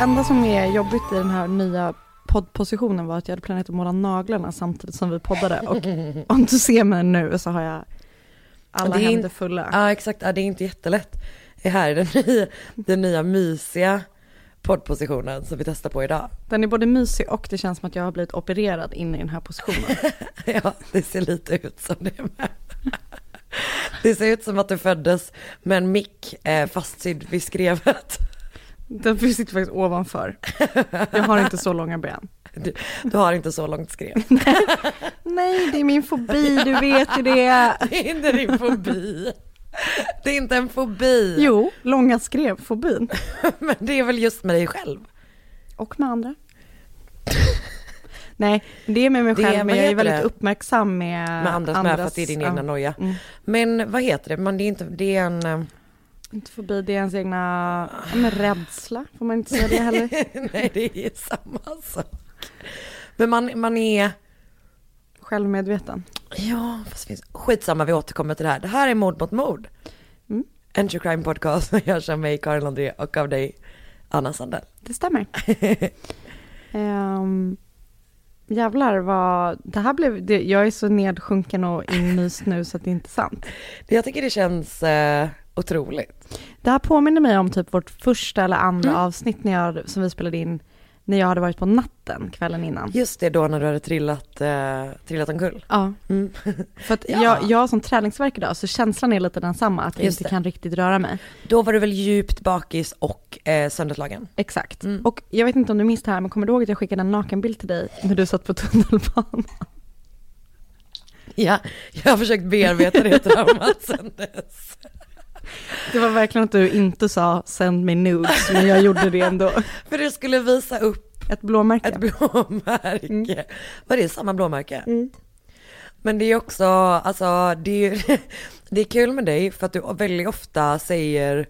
Enda som är jobbigt i den här nya poddpositionen var att jag hade planerat att måla naglarna samtidigt som vi poddade. Och om du ser mig nu så har jag alla Det är händer fulla. Ja exakt, ja, det är inte jättelätt. Det här är den nya, den nya mysiga poddpositionen som vi testar på idag. Den är både mysig och det känns som att jag har blivit opererad in i den här positionen. Ja, det ser lite ut som det med. Det ser ut som att du föddes med en mick eh, fastsydd vid skrevet. Den sitter faktiskt ovanför. Jag har inte så långa ben. Du, du har inte så långt skrev. Nej, det är min fobi, du vet ju det. Det är inte din fobi. Det är inte en fobi. Jo, långa skrev-fobin. Men det är väl just med dig själv. Och med andra. Nej, det är med mig själv, men jag är väldigt det? uppmärksam med, Med andras, med för att det är din egna ja. noja. Mm. Men vad heter det? Men det är inte, det är en... Inte förbi, det är ens egna, men rädsla, får man inte säga det heller? Nej det är samma sak. Men man, man är, Självmedveten. ja fast finns, skitsamma vi återkommer till det här. Det här är Mord mot mord. Mm. En true crime podcast som görs av mig Karin André och av dig Anna Sandell. Det stämmer. um, jävlar vad, det här blev, det, jag är så nedsjunken och inmyst nu så att det är inte sant. Jag tycker det känns eh, otroligt. Det här påminner mig om typ vårt första eller andra Mm. avsnitt när jag, som vi spelade in när jag hade varit på natten kvällen innan. Just det då när du hade trillat, eh, trillat omkull. Ja, Mm. för att Ja. jag, jag som träningsvärk idag så känslan är lite densamma, att jag Just inte det. kan riktigt röra mig. Då var du väl djupt bakis och eh, sönderslagen? Exakt. Mm. Och jag vet inte om du minns det här, men kommer du ihåg att jag skickade en nakenbild till dig när du satt på tunnelbanan? Ja, jag har försökt bearbeta det traumat sen dess. Det var verkligen att du inte sa send me nudes, men jag gjorde det ändå. För du skulle visa upp Ett blåmärke. ett blåmärke. Mm. Var det samma blåmärke? Mm. Men det är också, alltså det är, det är kul med dig för att du väldigt ofta säger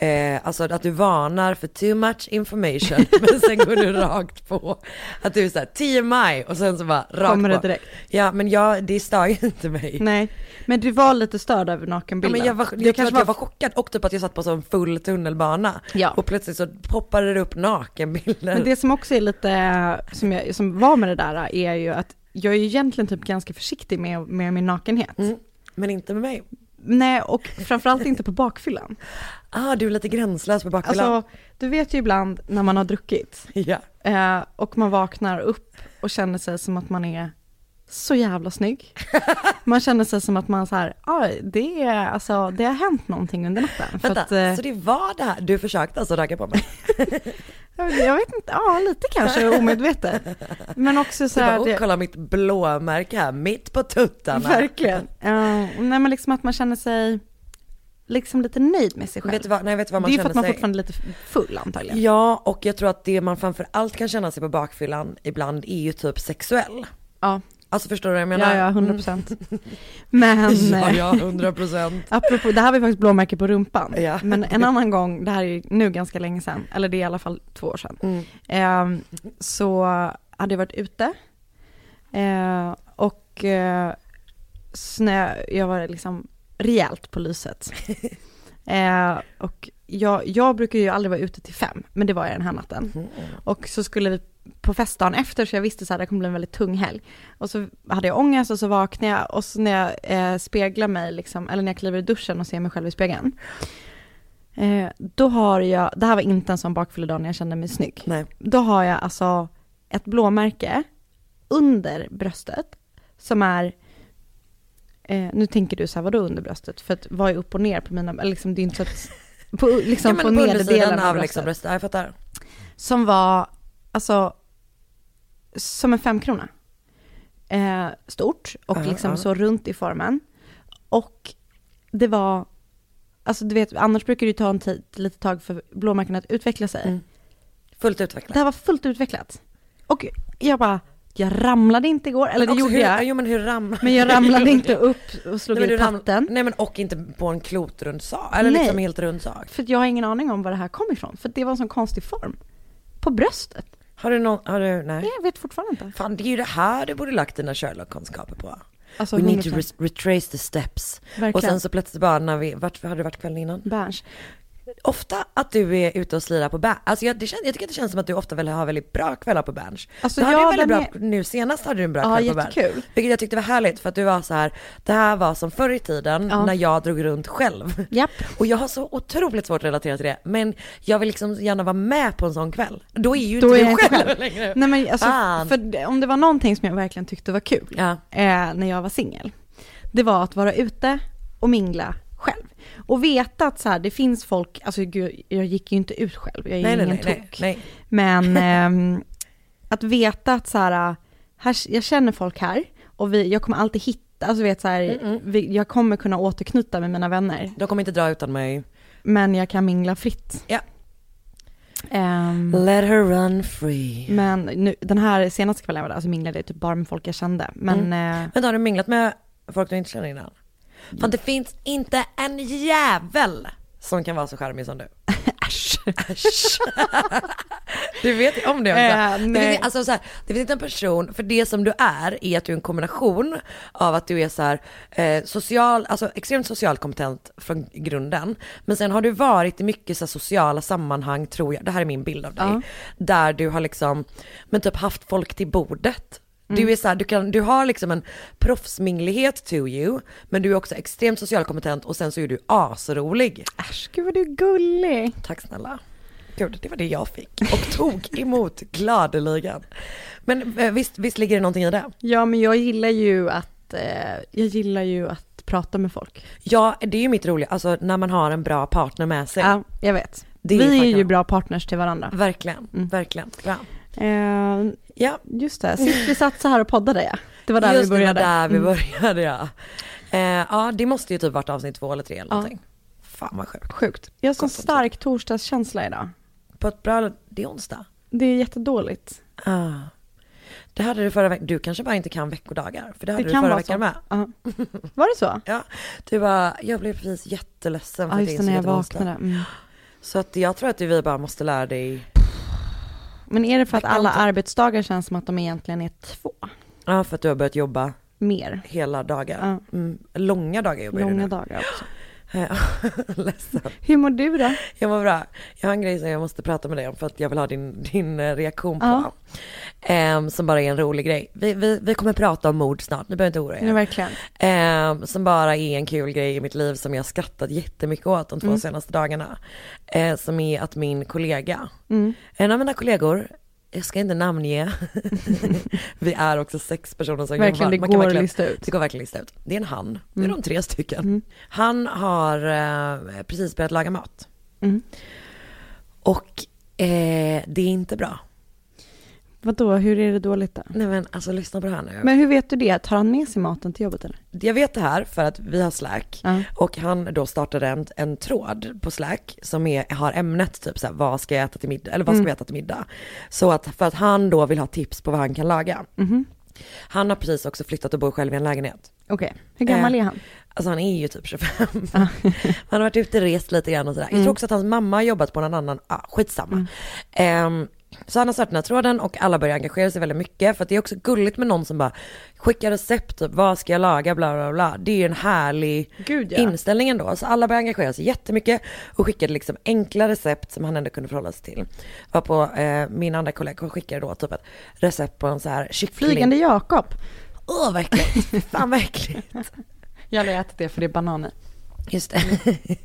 Eh, alltså att du varnar för too much information men sen går du rakt på att du är såhär 10 maj och sen så bara rakt Kommer det direkt? Ja men jag, det stör ju inte mig. Nej, men du var lite störd över Ja, nakenbilden. men jag var, jag, kanske var... jag var chockad och typ att jag satt på sån full tunnelbana Ja. och plötsligt så poppade det upp nakenbilder. Men det som också är lite, som, jag, som var med det där, är ju att jag är ju egentligen typ ganska försiktig med, med min nakenhet. Mm. Men inte med mig. Nej, och framförallt inte på bakfyllan. Ah, du är lite gränslös på bakfyllan. Alltså, du vet ju ibland när man har druckit ja. eh, och man vaknar upp och känner sig som att man är så jävla snygg. Man känner sig som att man så här, ah, det, är, alltså, det har hänt någonting under natten. Vänta, att, eh, så det var det här, du försökte alltså ragga på mig? jag, vet inte, ja lite kanske omedvetet. Men också så bara, här, det, kolla mitt blåmärke här, mitt på tuttarna. verkligen. Ja, nej men liksom att man känner sig liksom lite nöjd med sig själv. Vet du vad, nej, vet du vad man det är ju för att man sig? fortfarande är lite full antagligen. Ja, och jag tror att det man framför allt kan känna sig på bakfyllan ibland är ju typ sexuell. Ja. Alltså förstår du vad jag menar? Ja, ja, 100 procent. Men, Ja, ja, 100 procent. apropå, det här var ju faktiskt blåmärke på rumpan. Ja. Men en annan gång, det här är nu ganska länge sedan, eller det är i alla fall två år sedan. Mm. Eh, så hade jag varit ute eh, och eh, snö, jag var liksom rejält på lyset. Eh, och jag, jag brukar ju aldrig vara ute till fem, men det var jag den här natten. Mm. Och så skulle vi på festdagen efter, så jag visste så här, det kommer bli en väldigt tung helg. Och så hade jag ångest och så vaknade jag och så när jag eh, speglar mig, liksom, eller när jag kliver i duschen och ser mig själv i spegeln. Eh, då har jag, det här var inte en sån bakfylledag när jag kände mig snygg. Nej. Då har jag alltså ett blåmärke under bröstet som är Eh, nu tänker du så här, vadå under bröstet? För att vad är upp och ner på mina, liksom det är inte så att, på, liksom ja, på på nederdelen av av bröstet. liksom bröstet, ja, jag fattar. Som var, alltså, som en femkrona. Eh, stort och Ja, liksom ja. så runt i formen. Och det var, alltså du vet, annars brukar det ju ta en tid, lite tag för blåmärken att utveckla sig. Mm. Fullt Det utvecklat. här var fullt utvecklat. Och jag bara, jag ramlade inte igår, eller det gjorde hur, jag. Jo men hur ramlade Men jag ramlade inte upp och slog Nej, i patten. Nej men och inte på en klotrund sak, eller Nej. liksom helt rund sak. För jag har ingen aning om var det här kom ifrån. För det var en sån konstig form. På bröstet. Har du någon, har du, nej? Jag vet fortfarande inte. Fan det är ju det här du borde lagt dina Sherlock-kunskaper på. Alltså We need to 100%. re- retrace the steps. Verkligen. Och sen så plötsligt bara när vi, vart har du varit kvällen innan? Berns. Ofta att du är ute och slirar på Berns, alltså jag, det känns, jag tycker att det känns som att du ofta väl har väldigt bra kvällar på Berns. Alltså, du hade ja, väldigt bra, nu senast hade du en bra Ja, kväll på Berns. Vilket jag tyckte var härligt för att du var så här, det här var som förr i tiden Ja. när jag drog runt själv. Japp. Och jag har så otroligt svårt att relatera till det, men jag vill liksom gärna vara med på en sån kväll. Då är ju Då inte är du själv själv. längre. Nej men alltså, Fan. för om det var någonting som jag verkligen tyckte var kul Ja. eh, när jag var singel. Det var att vara ute och mingla. Och veta att så här, det finns folk, alltså gud, jag gick ju inte ut själv, jag är Nej, ingen nej, nej, tok. nej. Men ehm, att veta att så här, här, jag känner folk här och vi, jag kommer alltid hitta, alltså vet så här, vi, jag kommer kunna återknyta med mina vänner. De kommer inte dra utan mig. Men jag kan mingla fritt. Ja. Ehm, Let her run free. men nu, den här senaste kvällen var det, alltså minglade jag typ bara med folk jag kände. Men Mm. eh, Men har du minglat med folk du inte känner innan? Fan det finns inte en jävel som kan vara så charmig som du. äsch. Äsch. Du vet om det också. Eh, det, finns, alltså, så här, det finns inte en person, för det som du är är att du är en kombination av att du är så här, eh, social, alltså extremt socialt kompetent från grunden. Men sen har du varit i mycket så här, sociala sammanhang tror jag, det här är min bild av dig. Ja. Där du har liksom, men typ haft folk till bordet. Mm. Du är så här, du, kan, du har liksom en proffsminglighet to you, men du är också extremt socialt kompetent och sen så är du asrolig. Äsch, gud vad du är gullig. Tack snälla. Gud, det var det jag fick och tog emot gladeligen. Men eh, visst, visst ligger det någonting i det? Ja men jag gillar ju att, eh, jag gillar ju att prata med folk. Ja, det är ju mitt roliga, alltså när man har en bra partner med sig. Ja, jag vet. Det är Vi är faktiskt- ju bra partners till varandra. Verkligen, Mm. verkligen. Bra. Eh, Ja, just det, sist vi satt så här och poddade ja. Det var där just vi började. det var där vi Mm. började ja. Eh, ja, det måste ju typ varit avsnitt två eller tre eller Ja. någonting. Fan vad sjukt. Sjukt. Jag har sån stark torsdagskänsla idag. På ett bra, det är onsdag. Det är jättedåligt. Ah. Det hade du förra veckan, du kanske bara inte kan veckodagar, för det hade Det du förra veckan med. Ja. Var det så? Ja, du bara, jag blev precis jätteledsen för Ja att just det, när jag det vaknade. Mm. Så att jag tror att vi bara måste lära dig, Men är det för att alla arbetsdagar känns som att de egentligen är två? ja för att du har börjat jobba Mer. hela dagar. Ja. Mm, långa dagar jobbar Långa du nu. dagar också. Ledsen. Hur mår du då? Jag mår bra. Jag har en grej som jag måste prata med dig om för att jag vill ha din, din eh, reaktion på. Ja. Ehm, som bara är en rolig grej. Vi, vi, vi kommer prata om mord snart, ni behöver inte oroa er. Ja, verkligen. Ehm, som bara är en kul grej i mitt liv som jag skrattat jättemycket åt de två Mm. senaste dagarna. Eh, som är att min kollega, Mm. en av mina kollegor, jag ska inte namnge, vi är också sex personer som Verkligen, det jobbar. Man kan går att verkligen- lista ut. Det går verkligen lista ut. Det är en han, det är Mm. de tre stycken. Mm. Han har eh, precis börjat laga mat. Mm. Och eh, det är inte bra. Vadå, hur är det dåligt då? Nej men alltså lyssna på det här nu. Men hur vet du det? Tar han med sig maten till jobbet eller? Jag vet det här för att vi har Slack Ja. och han då startade en, en tråd på Slack som är, har ämnet typ såhär, vad ska jag äta till middag, eller vad ska Mm. vi äta till middag? Så att för att han då vill ha tips på vad han kan laga. Mhm. Han har precis också flyttat och bor själv i en lägenhet. Okej, hur gammal Eh, är han? Alltså han är ju typ 25. han har varit ute och rest lite grann och sådär. Jag tror också att hans mamma har jobbat på någon annan, ah, skitsamma. Ehm, så han har startat den här tråden och alla börjar engagera sig väldigt mycket för att det är också gulligt med någon som bara skickar recept, typ, vad ska jag laga, bla bla bla. Det är ju en härlig Gud, ja. inställning ändå. Så alla börjar engagera sig jättemycket och skickade liksom enkla recept som han ändå kunde förhålla sig till. Var på eh, min andra kollega skickade då typ ett recept på en så här kyckling. Flygande Jakob. Åh vad äckligt, fan vad äckligt. Jag har ätit det för det är bananer. Just det.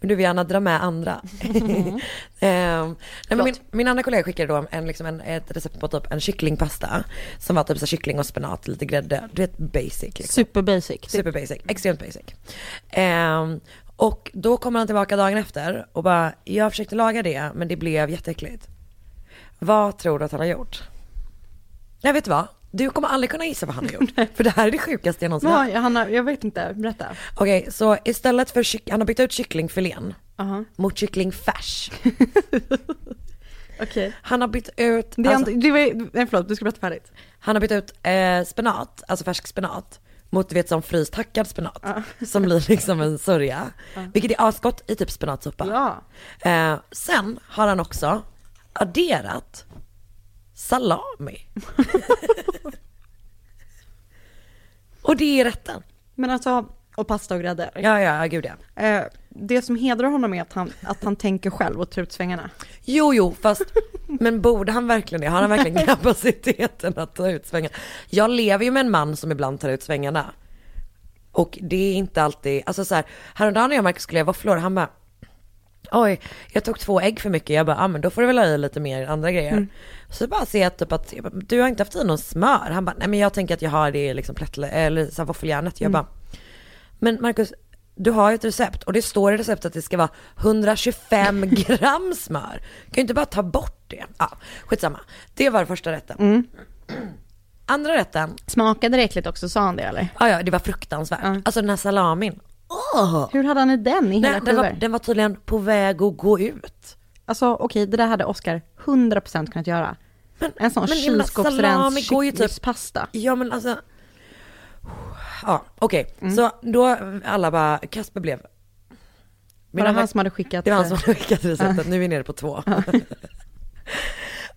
Men du vill gärna dra med andra. Ehm, nej, min, min andra kollega skickade då en, liksom en, ett recept på typ en kycklingpasta. Som var typ så kyckling och spenat, lite grädde. Du vet basic. Liksom. Super basic. Super basic, extremt basic. Ehm, och då kommer han tillbaka dagen efter och bara, jag försökte laga det men det blev jätteäckligt. Vad tror du att han har gjort? Jag vet du vad? Du kommer aldrig kunna gissa vad han har gjort. För det här är det sjukaste jag någonsin hört. Ja, han har, jag vet inte, berätta. Okej, så istället för han har bytt ut kycklingfilén Aha. mot kycklingfärs. Okej. Han har bytt ut, Det är alltså, det var, nej förlåt, du ska berätta färdigt. han har bytt ut eh, spenat, alltså färsk spenat, mot du vet som fryst hackad spenat. Som blir liksom en sörja. Vilket är asgott i typ spenatsoppa. Ja. Eh, sen har han också adderat salami. och det är rätten. Men alltså, och pasta och grädde. Ja, ja, gud ja. Eh, det som hedrar honom är att han, att han tänker själv och tar ut svängarna. Jo, jo, fast men borde han verkligen det? Har han verkligen kapaciteten att ta ut svängarna? Jag lever ju med en man som ibland tar ut svängarna. Och det är inte alltid, alltså så här, häromdagen när jag och Marcus skulle göra våfflor, han bara Oj, jag tog två ägg för mycket. Jag bara, ah, men då får du väl ha i lite mer andra grejer. Så bara ser jag typ att, jag bara, du har inte haft i någon smör. Han bara, nej men jag tänker att jag har det i liksom plättle, eller så våffeljärnet. Jag bara, men Marcus, du har ju ett recept och det står i receptet att det ska vara 125 gram smör. Kan ju inte bara ta bort det. Ja, skitsamma. Det var första rätten. Andra rätten, Smakade det äckligt också, sa han det eller? ja ja det var fruktansvärt. Alltså den här salamin. Åh! Hur hade han i den i hela Nej, den, var, den var tydligen på väg att gå ut. Alltså okej, det där hade Oscar 100% kunnat göra. en sån men menar, salami kylskåpsrens typ- kycklingspasta. Ja men alltså. Ja okej, Mm. så då alla bara, Kasper blev. Var det han som hade skickat? Det var han som hade skickat receptet, nu är vi nere på två.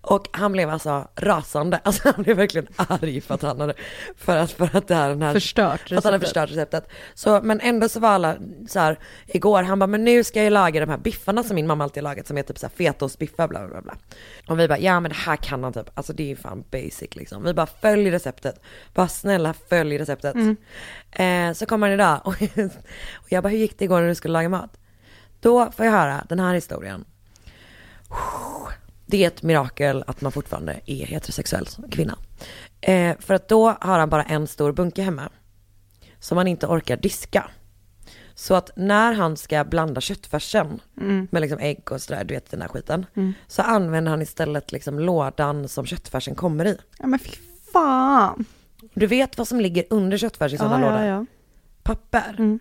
Och han blev alltså rasande, alltså han blev verkligen arg för att han hade, för att, för att det här, den här Förstört för att han hade receptet. förstört receptet. Så, men ändå så var alla så här, igår, han bara, men nu ska jag laga de här biffarna som min mamma alltid har lagat som är typ så här fetaostbiffar bla bla bla. Och vi bara, ja men det här kan han typ, alltså det är ju fan basic liksom. Vi bara, följ receptet, bara snälla följ receptet. Eh, så kommer han idag och, och jag bara, hur gick det igår när du skulle laga mat? Då får jag höra den här historien. Det är ett mirakel att man fortfarande är heterosexuell som kvinna. Eh, för att då har han bara en stor bunke hemma. Som han inte orkar diska. Så att när han ska blanda köttfärsen med liksom ägg och sådär, du vet den här skiten. Så använder han istället liksom lådan som köttfärsen kommer i. Ja men fy fan. Du vet vad som ligger under köttfärs i sådana Ja, lådor? ja, ja. Papper.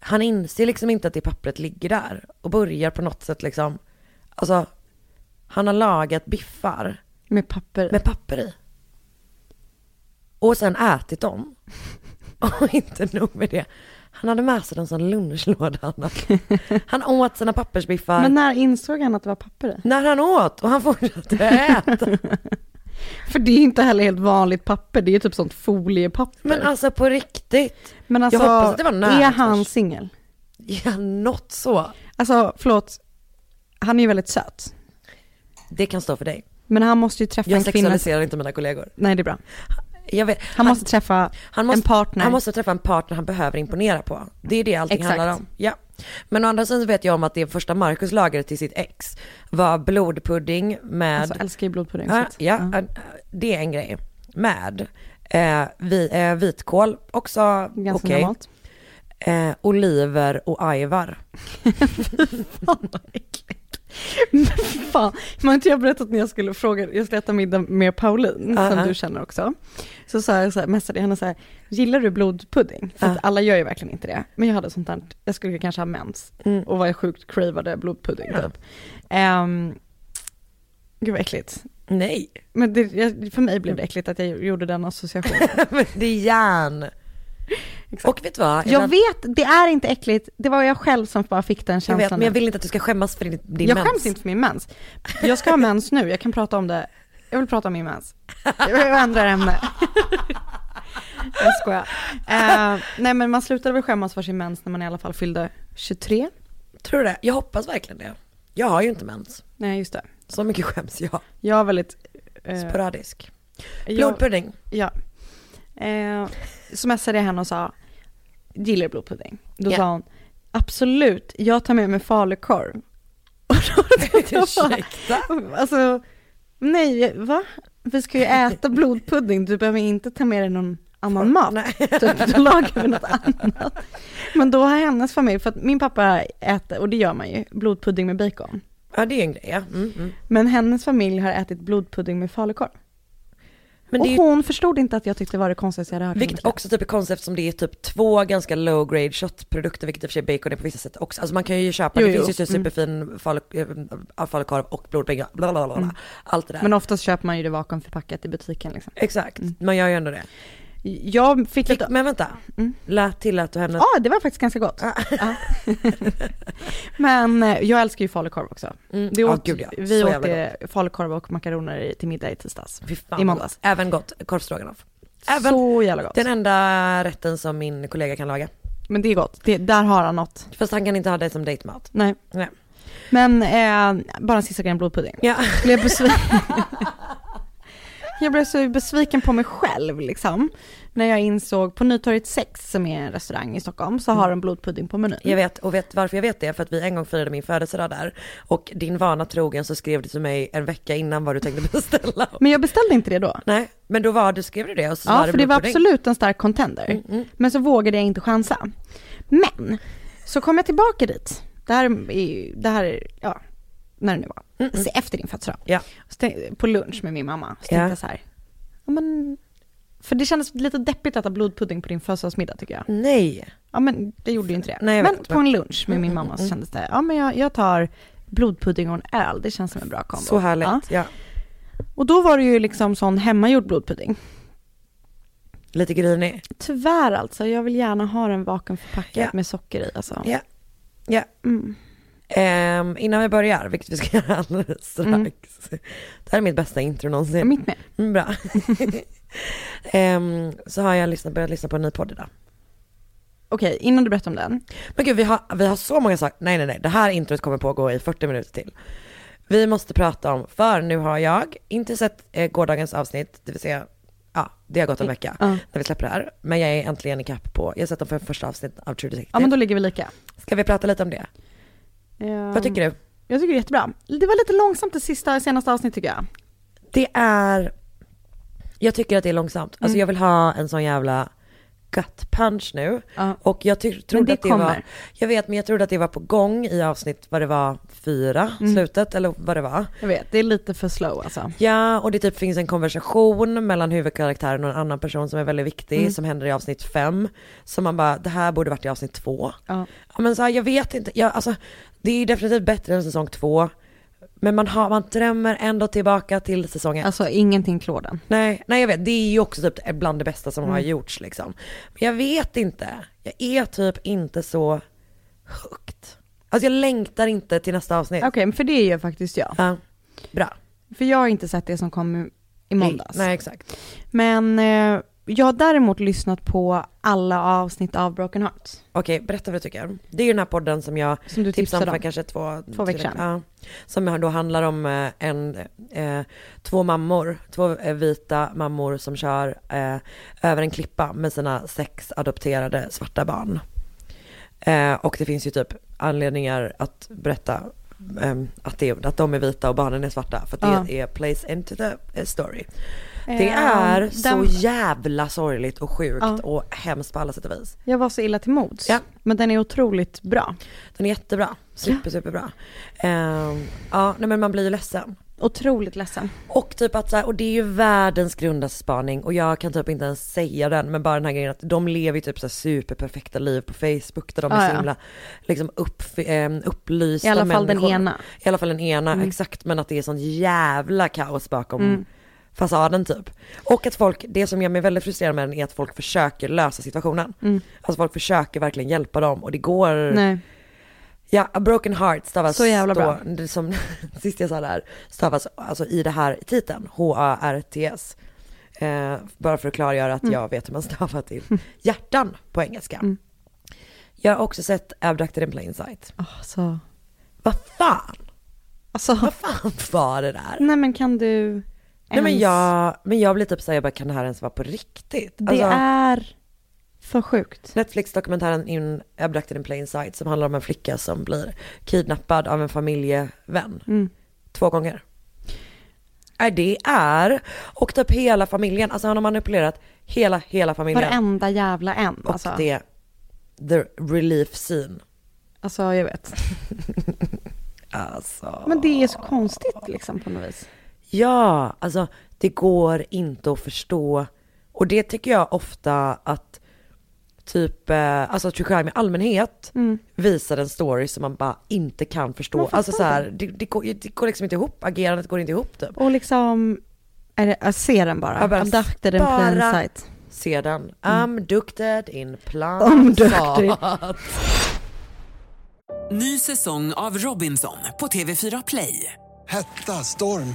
Han inser liksom inte att det pappret ligger där. Och börjar på något sätt liksom, alltså, han har lagat biffar Med papper. med papper i. Och sen ätit dem. Och inte nog med det. Han hade med sig dem som lunchlåda. Han, han åt sina pappersbiffar Men när insåg han att det var papper i? när han åt och han fortsatte äta. För det är inte heller helt vanligt papper, det är typ sånt foliepapper. Men alltså på riktigt. Men alltså, hoppas att det var nära är han singel? Ja, något så. Alltså förlåt, han är ju väldigt söt. Det kan stå för dig. Men han måste ju träffa Jag en kvinna. sexualiserar inte mina kollegor. Nej det är bra. Jag vet, Han, måste träffa han måste, en partner. Han måste träffa en partner han behöver imponera på. Det är det allting Exakt. handlar om. Ja. Men å andra sidan så vet jag om att det första Marcus lagade till sitt ex var blodpudding med, Alltså älskar ju blodpudding. ja, att- ja, det är en grej. Med eh, vi, eh, vitkål, också okej. normalt. Eh, oliver och ajvar. Fan vad äckligt. Men fan, har inte jag berättat när jag skulle fråga, jag skulle äta middag med Pauline, som Ja. du känner också. Så sa jag så här, messade henne så här, gillar du blodpudding? För att Ja. alla gör ju verkligen inte det. Men jag hade sånt där, jag skulle kanske ha mens Mm. och var sjukt cravade blodpudding typ. Ehm, Gud vad äckligt. Nej, Men det, för mig blev det äckligt att jag gjorde den associationen. det är järn. Och vet du vad? Jag vet, det är inte äckligt. Det var jag själv som bara fick den jag känslan. vet, men jag vill inte att du ska skämmas för din, din jag mens. skäms inte för min mens. Jag ska ha mens nu, jag kan prata om det. Jag vill prata om min mens. Jag ändrar ämne. Jag skojar. Eh, nej men man slutade väl skämmas för sin mens när man i alla fall fyllde 23. Tror du det? Jag hoppas verkligen det. Jag har ju inte mens. Nej just det. Så mycket skäms jag. Jag har väldigt... Eh, Sporadisk. jag, Blodpudding. Ja. Eh, smsade jag henne och sa, gillar blodpudding? Då Ja. sa hon, absolut, jag tar med mig falukorv. Och då Ursäkta? Alltså, nej, va? Vi ska ju äta blodpudding, du behöver inte ta med dig någon annan mat. Typ, då lagar vi något annat. Men då har hennes familj, för att min pappa äter, och det gör man ju, blodpudding med bacon. Ja det är en grej ja. Mm, mm. Men hennes familj har ätit blodpudding med falukorv. Men och ju, hon förstod inte att jag tyckte det var det konstigaste jag hade hört. vilket också typ är konstigt eftersom det är typ två ganska low grade köttprodukter, vilket i och för sig bacon är på vissa sätt också. Alltså man kan ju köpa, Jo, det jo. finns ju Mm. superfin falu, falukorv och blodpudding, bla bla bla, bla. Mm. allt det där. Men oftast köper man ju det vakuumförpackat i butiken liksom. Exakt, Mm. man gör ju ändå det. Jag fick Fick, lite, men vänta, Mm. lät tillät du henne? ja det var faktiskt ganska gott. Ja. Men eh, jag älskar ju falukorv också. Mm. Ja, åt, gud ja. vi så åt det falukorv och makaroner till middag i tisdags. Fan, i måndags. gott. Även gott, korvstroganoff. Även Så jävla gott. den enda rätten som min kollega kan laga. Men det är gott, det, där har han något. Fast han kan inte ha det som dejtmat. Nej. Nej. Men eh, bara en sista grej om blodpudding. Ja. Blev besviken. jag blev så besviken på mig själv liksom. När jag insåg på Nytorget 6 som är en restaurang i Stockholm så har de blodpudding på menyn. Jag vet, och vet varför jag vet det? För att vi en gång firade min födelsedag där och din vana trogen så skrev du till mig en vecka innan vad du tänkte beställa. Men jag beställde inte det då. Nej, men då var du skrev du det och så Ja, var det för det var absolut en stark contender. Mm, mm. Men så vågade jag inte chansa. Men, så kom jag tillbaka dit. Det här är ju, det här är, ja, när det nu var. Mm, efter din födelsedag. Ja. På lunch med min mamma. Så tänkte jag så här, ja men, för det kändes lite deppigt att äta blodpudding på din födelsedagsmiddag tycker jag. Nej. Ja men det gjorde ju inte det. Nej, men vet, på en lunch med min Mm, mamma så kändes det, ja men jag, jag tar blodpudding och en öl, det känns som en bra kombo. Så härligt. Ja. Ja. Och då var det ju liksom sån hemmagjord blodpudding. Lite grinig. Tyvärr alltså, jag vill gärna ha den vakuumförpackad Ja. med socker i alltså. Ja. Ja. Mm. Ehm, innan vi börjar, vilket vi ska göra alldeles strax. Mm. Det här är mitt bästa intro någonsin. Mitt med. Mm, bra. Ehm, så har jag lyssnat, börjat lyssna på en ny podd idag. Okej, innan du berättar om den. Men gud vi har, vi har så många saker, nej nej nej, det här introt kommer pågå i 40 minuter till. Vi måste prata om, för nu har jag inte sett eh, gårdagens avsnitt, det vill säga, ja det har gått en vecka Ja. när vi släpper det här. Men jag är äntligen i kapp på, jag har sett de för första avsnitt av True Detective. Ja men då ligger vi lika. Ska vi prata lite om det? Vad tycker du? Jag tycker det är jättebra. Det var lite långsamt det sista, senaste avsnittet tycker jag. Det är, jag tycker att det är långsamt. Alltså Mm. jag vill ha en sån jävla gut punch nu. Ja. Och jag ty- trodde det att det var, kommer. jag vet men jag trodde att det var på gång i avsnitt vad det var, fyra, Mm. slutet eller vad det var. Jag vet, det är lite för slow alltså. Ja, och det typ finns en konversation mellan huvudkaraktären och en annan person som är väldigt viktig, Mm. som händer i avsnitt fem. Som man bara, det här borde varit i avsnitt två. Ja, men så här, jag vet inte, jag, alltså, det är definitivt bättre än säsong två. Men man, har, man drömmer ändå tillbaka till säsong ett. Alltså ingenting klår den. Nej, nej jag vet, det är ju också typ bland det bästa som har Mm. gjorts liksom. Men jag vet inte, jag är typ inte så hooked. Alltså jag längtar inte till nästa avsnitt. Okej, men för det gör faktiskt jag. Ja, bra. För jag har inte sett det som kom i- måndags. Nej, exakt. Men eh, jag har däremot lyssnat på alla avsnitt av Broken Hearts. Okej, berätta vad du tycker. Det är ju den här podden som jag Som du tipsade om för kanske två, Två veckor sedan. Ja, som då handlar om eh, en, eh, två mammor, två eh, vita mammor som kör eh, över en klippa med sina sex adopterade svarta barn. Eh, och det finns ju typ anledningar att berätta eh, att, det, att de är vita och barnen är svarta för att Ja. det är place into the story. Det Eh, är så den- jävla sorgligt och sjukt Ja. och hemskt på alla sätt och vis. Jag var så illa till mods. Ja. Men den är otroligt bra. Den är jättebra, super superbra. Ehm, ja, nej men man blir ju ledsen. otroligt ledsen. Och typ att så här, och det är ju världens grundaste spaning och jag kan typ inte ens säga den men bara den här grejen att de lever ju typ så superperfekta liv på Facebook där de är Ah, så ja. himla liksom upp, eh, upplysta I alla fall den människor. ena. I alla fall den ena, Mm. exakt men att det är sånt jävla kaos bakom Mm. Fasaden typ. Och att folk, det som gör mig väldigt frustrerad med den är att folk försöker lösa situationen. Mm. Alltså folk försöker verkligen hjälpa dem och det går Nej. Ja, a broken heart stavas Så jävla då, bra. det som sist jag sa det här, stavas alltså i det här titeln, H-A-R-T-S. Eh, bara för att klargöra att Mm. jag vet hur man stavar till hjärtan på engelska. Mm. Jag har också sett Abducted in plain sight. Alltså, Vad fan? alltså. Vad fan var det där? Nej men kan du Nej men ens- jag, men jag blir typ såhär, jag bara kan det här ens vara på riktigt? Det Alltså, är för sjukt. Netflix-dokumentären in Abducted in plain sight som handlar om en flicka som blir kidnappad av en familjevän. Mm. Två gånger. Nej det är, och typ hela familjen, alltså han har manipulerat hela, hela familjen. Varenda jävla en. och Alltså, det, the relief scene. alltså jag vet. Alltså. Men det är så konstigt liksom på något vis. Ja, alltså det går inte att förstå. Och det tycker jag ofta att typ, eh, alltså true crime i allmänhet Mm. visar en story som man bara inte kan förstå. Alltså så här, det, det, går, det går liksom inte ihop, agerandet går inte ihop typ. Och liksom, är det, jag ser den bara. Ja, bara Abducted in plain sight. Se den. Abducted in plain sight. Ny säsong av Robinson på TV4 Play. Hetta, storm,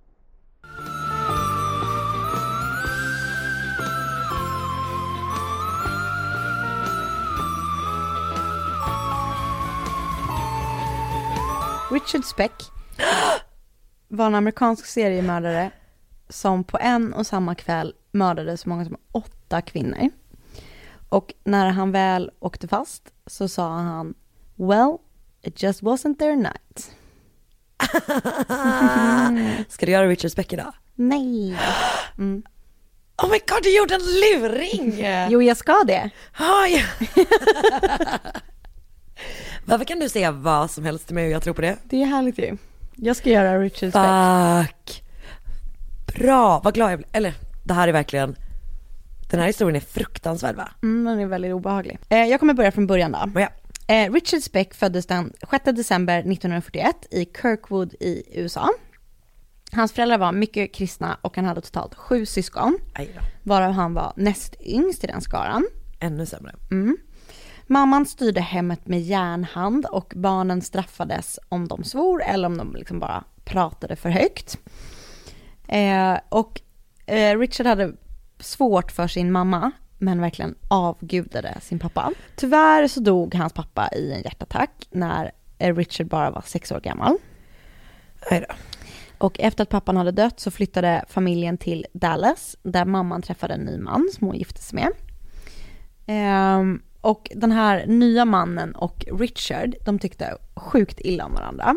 Richard Speck var en amerikansk seriemördare som på en och samma kväll mördade så många som åtta kvinnor. Och när han väl åkte fast så sa han Well, it just wasn't their night. Ska du göra Richard Speck idag? Nej. Mm. Oh my god, du gjorde en luring! Jo, jag ska det. Ah, ja. Varför kan du säga vad som helst till mig och jag tror på det? Det är härligt ju. Jag ska göra Richard Speck. Fuck. Bra, vad glad jag blir. Eller, det här är verkligen, den här historien är fruktansvärd va? Mm, den är väldigt obehaglig. Eh, jag kommer börja från början då. Ja. Eh, Richard Speck föddes den 6 december 1941 i Kirkwood i USA. Hans föräldrar var mycket kristna och han hade totalt sju syskon, varav han var näst yngst i den skaran. Ännu sämre. Mm. Mamman styrde hemmet med järnhand och barnen straffades om de svor eller om de liksom bara pratade för högt. Eh, och eh, Richard hade svårt för sin mamma, men verkligen avgudade sin pappa. Tyvärr så dog hans pappa i en hjärtattack när eh, Richard bara var sex år gammal. Aj då. Och efter att pappan hade dött så flyttade familjen till Dallas där mamman träffade en ny man som hon gifte sig med. Ehm, och den här nya mannen och Richard, de tyckte sjukt illa om varandra.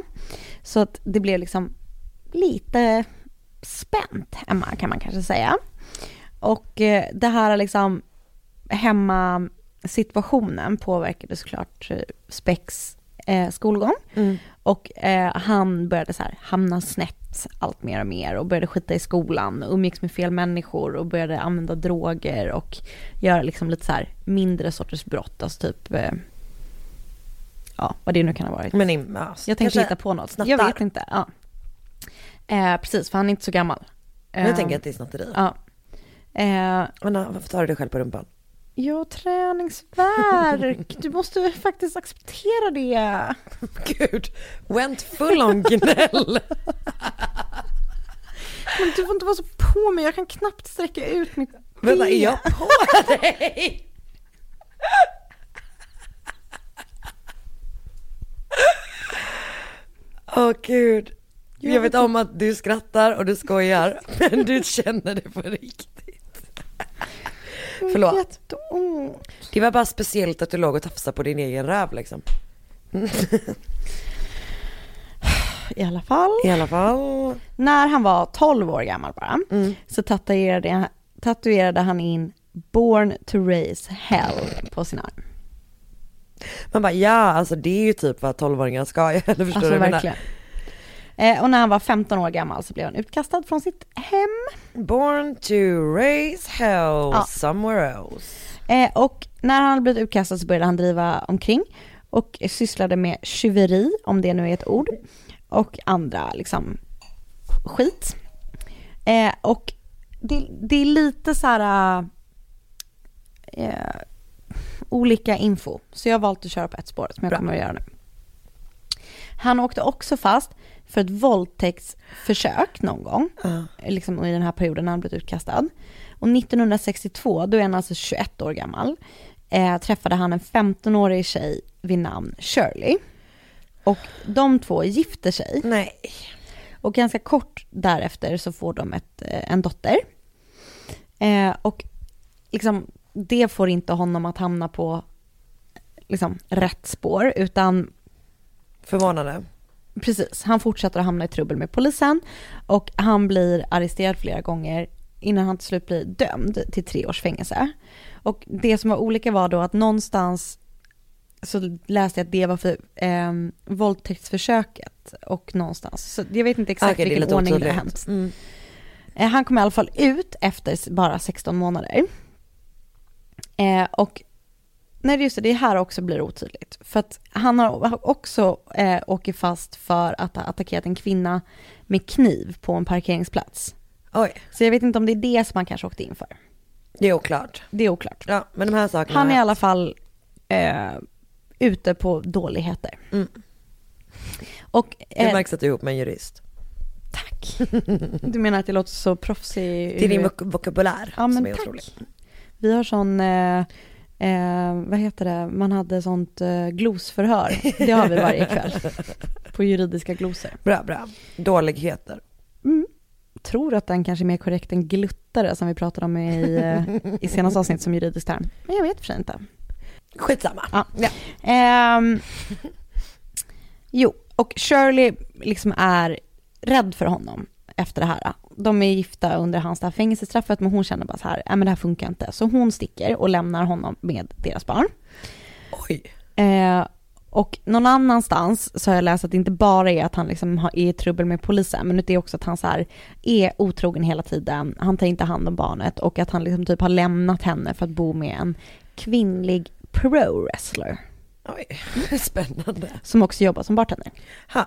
Så att det blev liksom lite spänt hemma kan man kanske säga. Och eh, det här liksom hemma situationen påverkade såklart eh, Specks eh, skolgång. Mm. Och eh, han började så här hamna snett allt mer och mer och började skita i skolan umgicks med fel människor och började använda droger och göra liksom lite så här mindre sorters brott, alltså typ eh, ja, vad det nu kan ha varit. Men ja, Jag tänkte hitta på något. snattar. Jag vet inte. Ja. Eh, precis, för han är inte så gammal. Men jag Eh, tänker att det är snatteri. Ja. Eh, Men varför tar du dig själv på rumpan? Jo, träningsvärk. Du måste faktiskt acceptera det. Gud, went full on gnäll. Men du får inte vara så på mig, jag kan knappt sträcka ut mitt Vänta, är ben. jag på dig? Åh gud. Jag vet om att du skrattar och du skojar, men du känner det på riktigt. Förlåt. Jätteont. Det var bara speciellt att du låg och tafsade på din egen röv liksom. I alla fall. I alla fall. När han var 12 år gammal bara, så tatuerade, tatuerade han in Born to raise hell på sin arm. Man bara ja, alltså det är ju typ vad 12-åringar ska göra, Alltså du jag menar? Eh, och när han var 15 år gammal så blev han utkastad från sitt hem. Born to raise hell somewhere else. Eh, och när han hade blivit utkastad så började han driva omkring och sysslade med tjuveri, om det nu är ett ord, och andra liksom skit. Eh, och det, det är lite så här eh, olika info, så jag har valt att köra på ett spår som jag Bra. kommer att göra nu. Han åkte också fast för ett våldtäktsförsök någon gång, liksom i den här perioden när han blivit utkastad. Och 1962, då är han alltså 21 år gammal, eh, träffade han en 15-årig tjej vid namn Shirley. Och de två gifter sig. Nej. Och ganska kort därefter så får de ett, eh, en dotter. Eh, och liksom, det får inte honom att hamna på liksom, rätt spår, utan Förvånande. Precis, han fortsätter att hamna i trubbel med polisen och han blir arresterad flera gånger innan han till slut blir dömd till tre års fängelse. Och det som var olika var då att någonstans så läste jag att det var för eh, våldtäktsförsöket och någonstans, så jag vet inte exakt det är vilken ordning det har hänt. Mm. Eh, han kom i alla fall ut efter bara 16 månader. Eh, och nej just det, det här också blir otydligt. För att han har också eh, åkt fast för att ha attackerat en kvinna med kniv på en parkeringsplats. Oj. Så jag vet inte om det är det som han kanske åkte in för. Det är oklart. Det är oklart. Ja, men de här sakerna. Han är i alla fall eh, ute på dåligheter. Mm. Och, Det eh, märks att du är ihop med en jurist. Tack. Du menar att jag låter så proffsig? Till din vok- vokabulär Ja, men tack. otrolig. Vi har sån, eh, eh, vad heter det, man hade sånt eh, glosförhör. Det har vi varje kväll. På juridiska glosor. Bra, bra. Dåligheter. Mm. Tror att den kanske är mer korrekt än gluttare som vi pratade om i, eh, i senaste avsnitt som juridisk term. Men jag vet för sig inte. Skitsamma. Ja. Ehm, jo, och Shirley liksom är rädd för honom efter det här. De är gifta under hans det här fängelsestraffet men hon känner bara så här, nej men det här funkar inte. Så hon sticker och lämnar honom med deras barn. Oj. Eh, och någon annanstans så har jag läst att det inte bara är att han liksom har, är i trubbel med polisen, men det är också att han så här är otrogen hela tiden, han tar inte hand om barnet och att han liksom typ har lämnat henne för att bo med en kvinnlig pro-wrestler. Oj, spännande. Som också jobbar som bartender. Ha.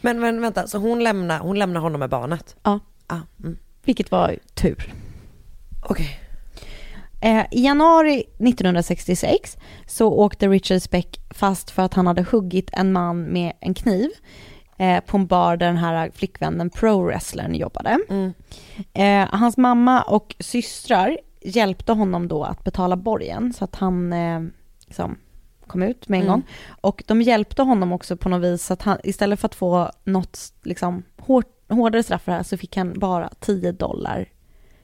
Men, men vänta, så hon lämnar, hon lämnar honom med barnet? Ja. Ah, mm. Vilket var tur. Okej. Eh, I januari 1966 så åkte Richard Speck fast för att han hade huggit en man med en kniv eh, på en bar där den här flickvännen pro-wrestlern jobbade. Eh, hans mamma och systrar hjälpte honom då att betala borgen så att han eh, liksom kom ut med en Mm. gång. Och de hjälpte honom också på något vis så att han istället för att få något liksom hårt, hårdare straff för det här så fick han bara 10 dollar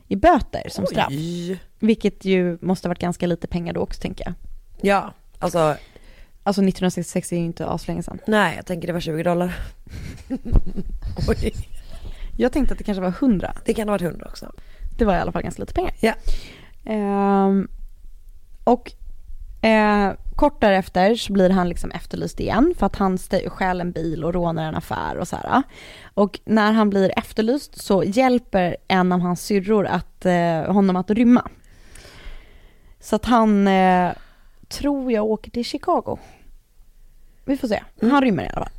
i böter som straff. Oj. Vilket ju måste ha varit ganska lite pengar då också tänker jag. Ja, alltså. Alltså 1966 är ju inte aslänge sedan. Nej, jag tänker det var 20 dollar. Oj. Jag tänkte att det kanske var 100. Det kan ha varit 100 också. Det var i alla fall ganska lite pengar. Ja. Ehm, och eh, kort därefter så blir han liksom efterlyst igen för att han stjäl en bil och rånar en affär och så här. Och när han blir efterlyst så hjälper en av hans syrror att, eh, honom att rymma. Så att han, eh, tror jag, åker till Chicago. Vi får se. Han rymmer i alla fall.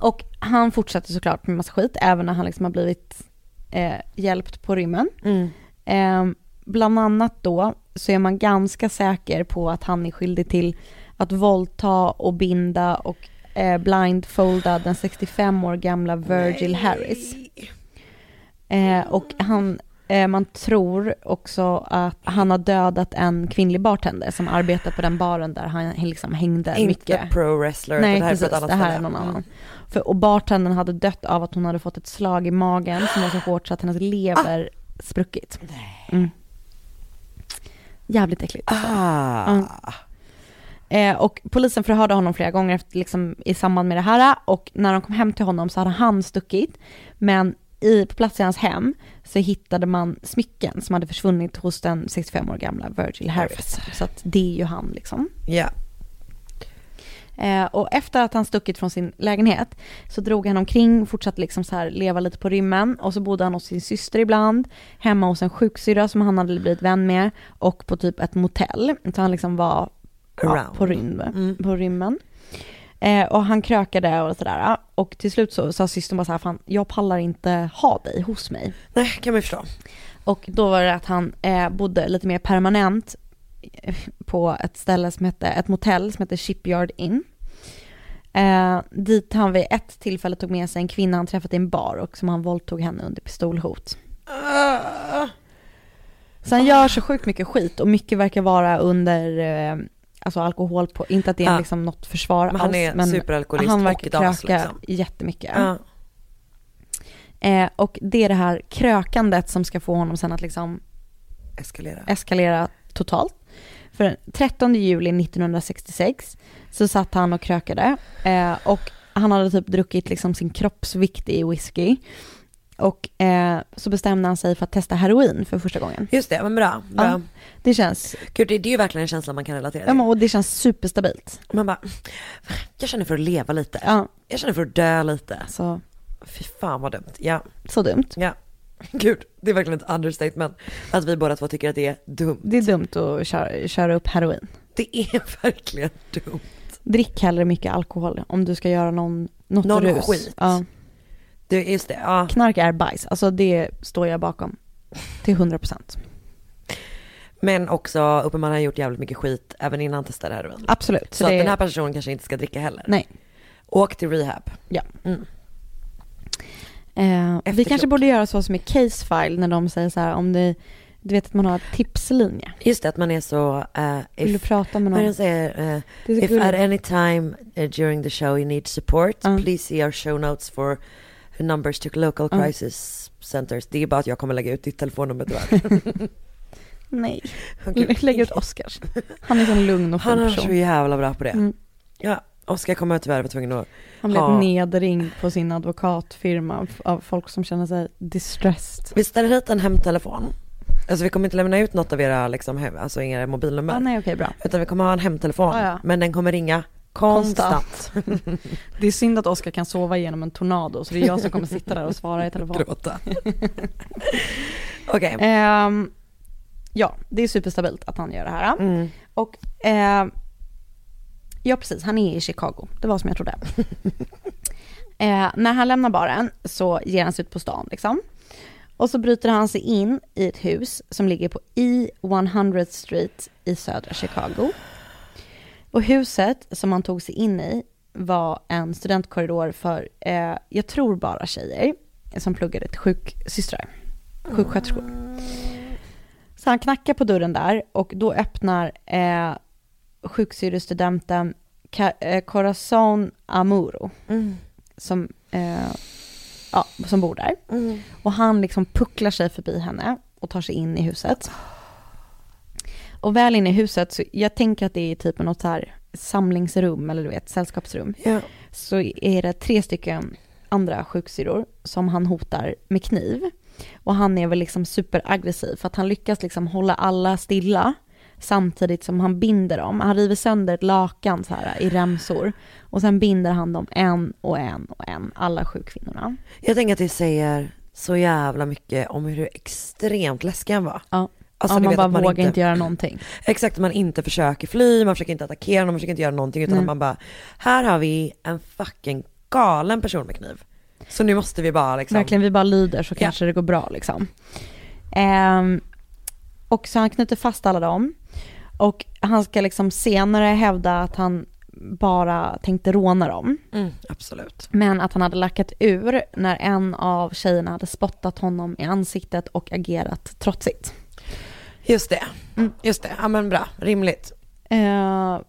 Och han fortsätter såklart med massa skit, även när han liksom har blivit eh, hjälpt på rymmen. Mm. Bland annat då så är man ganska säker på att han är skyldig till att våldta och binda och eh, blindfolda den 65 år gamla Virgil Harris. Eh, och han, eh, man tror också att han har dödat en kvinnlig bartender som arbetar på den baren där han liksom hängde Inte mycket. pro wrestler, Nej, det här är precis, på ett annat det här är någon annan. För, och bartendern hade dött av att hon hade fått ett slag i magen som var så hårt så att hennes lever spruckit. Mm. Jävligt äckligt. Ah. Ja. Eh, och polisen förhörde honom flera gånger efter, liksom, i samband med det här och när de kom hem till honom så hade han stuckit. Men i, på plats i hans hem så hittade man smycken som hade försvunnit hos den 65 år gamla Virgil Harris. Så att det är ju han liksom. Ja. Eh, och efter att han stuckit från sin lägenhet så drog han omkring, fortsatte liksom så här leva lite på rymmen och så bodde han hos sin syster ibland, hemma hos en sjuksyrra som han hade blivit vän med och på typ ett motell. Så han liksom var ja, på, rym, Mm. på rymmen. Eh, och han krökade och sådär. Och till slut så sa systern bara så här, fan jag pallar inte ha dig hos mig. Nej, kan man ju förstå. Och då var det att han eh, bodde lite mer permanent på ett ställe som hette, ett motell som heter Shipyard Inn. Eh, dit han vid ett tillfälle tog med sig en kvinna han träffat i en bar och som han våldtog henne under pistolhot. Så han gör så sjukt mycket skit och mycket verkar vara under eh, alltså alkohol på, inte att det är Ja. liksom något försvar Men han alls, är men superalkoholist han verkar kröka liksom. jättemycket. Ja. Eh, och det är det här krökandet som ska få honom sen att liksom Eskalera. eskalera totalt. För den 13 juli 1966 så satt han och krökade eh, och han hade typ druckit liksom sin kroppsvikt i whisky. Och eh, så bestämde han sig för att testa heroin för första gången. Just det, men bra. bra. Ja, det känns, Gud, det, är ju verkligen en känsla man kan relatera ja, till. men- och det känns superstabilt. Man bara, jag känner för att leva lite. Ja, Jag känner för att dö lite. så, Fy fan vad dumt. Ja, så dumt. ja. Gud, det är verkligen ett understatement. Att vi båda två tycker att det är dumt. Det är dumt att köra, köra upp heroin. Det är verkligen dumt. Drick hellre mycket alkohol om du ska göra någon, något Någon rus. skit. Ja. Det, just det, ja. Knark är bajs, alltså det står jag bakom. Till 100 procent. Men också uppenbarligen har gjort jävligt mycket skit även innan han testade heroin. Absolut. Så, det- att den här personen kanske inte ska dricka heller. Nej. Åk till rehab. Ja. Mm. Eh, vi kanske borde göra så som i case file när de säger så här om det, du vet att man har tipslinje. Just det, att man är så... Uh, Vill du if, prata med någon? säger? Uh, så if gulligt. at any time uh, during the show you need support, Ja. please see our show notes for numbers to local crisis centers. Det är bara att jag kommer lägga ut ditt telefonnummer tyvärr. Nej, Okej. lägg ut Oscars. Han är så lugn och Han fin är så jävla bra på det. Mm. Ja, Oskar kommer tyvärr vara tvungen att Han blev ha... nedringd på sin advokatfirma av- folk som känner sig distressed. Vi ställer hit en hemtelefon. Alltså vi kommer inte lämna ut något av era, liksom, hem, alltså era mobilnummer. Ah, nej, okej, bra. Utan vi kommer ha en hemtelefon. Ja, ja. Men den kommer ringa konstant. Det är synd att Oskar kan sova genom en tornado, så det är jag som kommer sitta där och svara i telefon. Gråta. Okej. Ehm, ja, det är superstabilt att han gör det här. Mm. Och eh, ja, precis, han är i Chicago. Det var som jag trodde. eh, när han lämnar baren så ger han sig ut på stan liksom. Och så bryter han sig in i ett hus som ligger på E100 Street i södra Chicago. Och huset som han tog sig in i var en studentkorridor för, eh, jag tror bara tjejer, som pluggade till sjuksystrar, sjuksköterskor. Så han knackar på dörren där och då öppnar eh, sjuksyrrestudenten Ka- eh, Corazon Amuro Mm. som, eh, ja, som bor där. Mm. Och han liksom pucklar sig förbi henne och tar sig in i huset. Och väl inne i huset, så jag tänker att det är typ något så här samlingsrum eller du vet sällskapsrum. Ja. Så är det tre stycken andra sjuksyrror som han hotar med kniv. Och han är väl liksom superaggressiv för att han lyckas liksom hålla alla stilla samtidigt som han binder dem. Han river sönder ett lakan så här i remsor och sen binder han dem en och en och en, alla sju kvinnorna. Jag tänker att det säger så jävla mycket om hur extremt läskig han var. Ja. Alltså, ja, man bara man vågar inte- inte... göra någonting. Exakt, man inte försöker fly, man försöker inte attackera någon, man försöker inte göra någonting utan att man bara, här har vi en fucking galen person med kniv. Så nu måste vi bara liksom, Verkligen, vi bara lyder så Ja. kanske det går bra liksom. Ehm, och så han knyter fast alla dem. Och han ska liksom senare hävda att han bara tänkte råna dem. Mm, absolut. Men att han hade lackat ur när en av tjejerna hade spottat honom i ansiktet och agerat trotsigt. Just det, just det. Ja men bra, rimligt. Eh,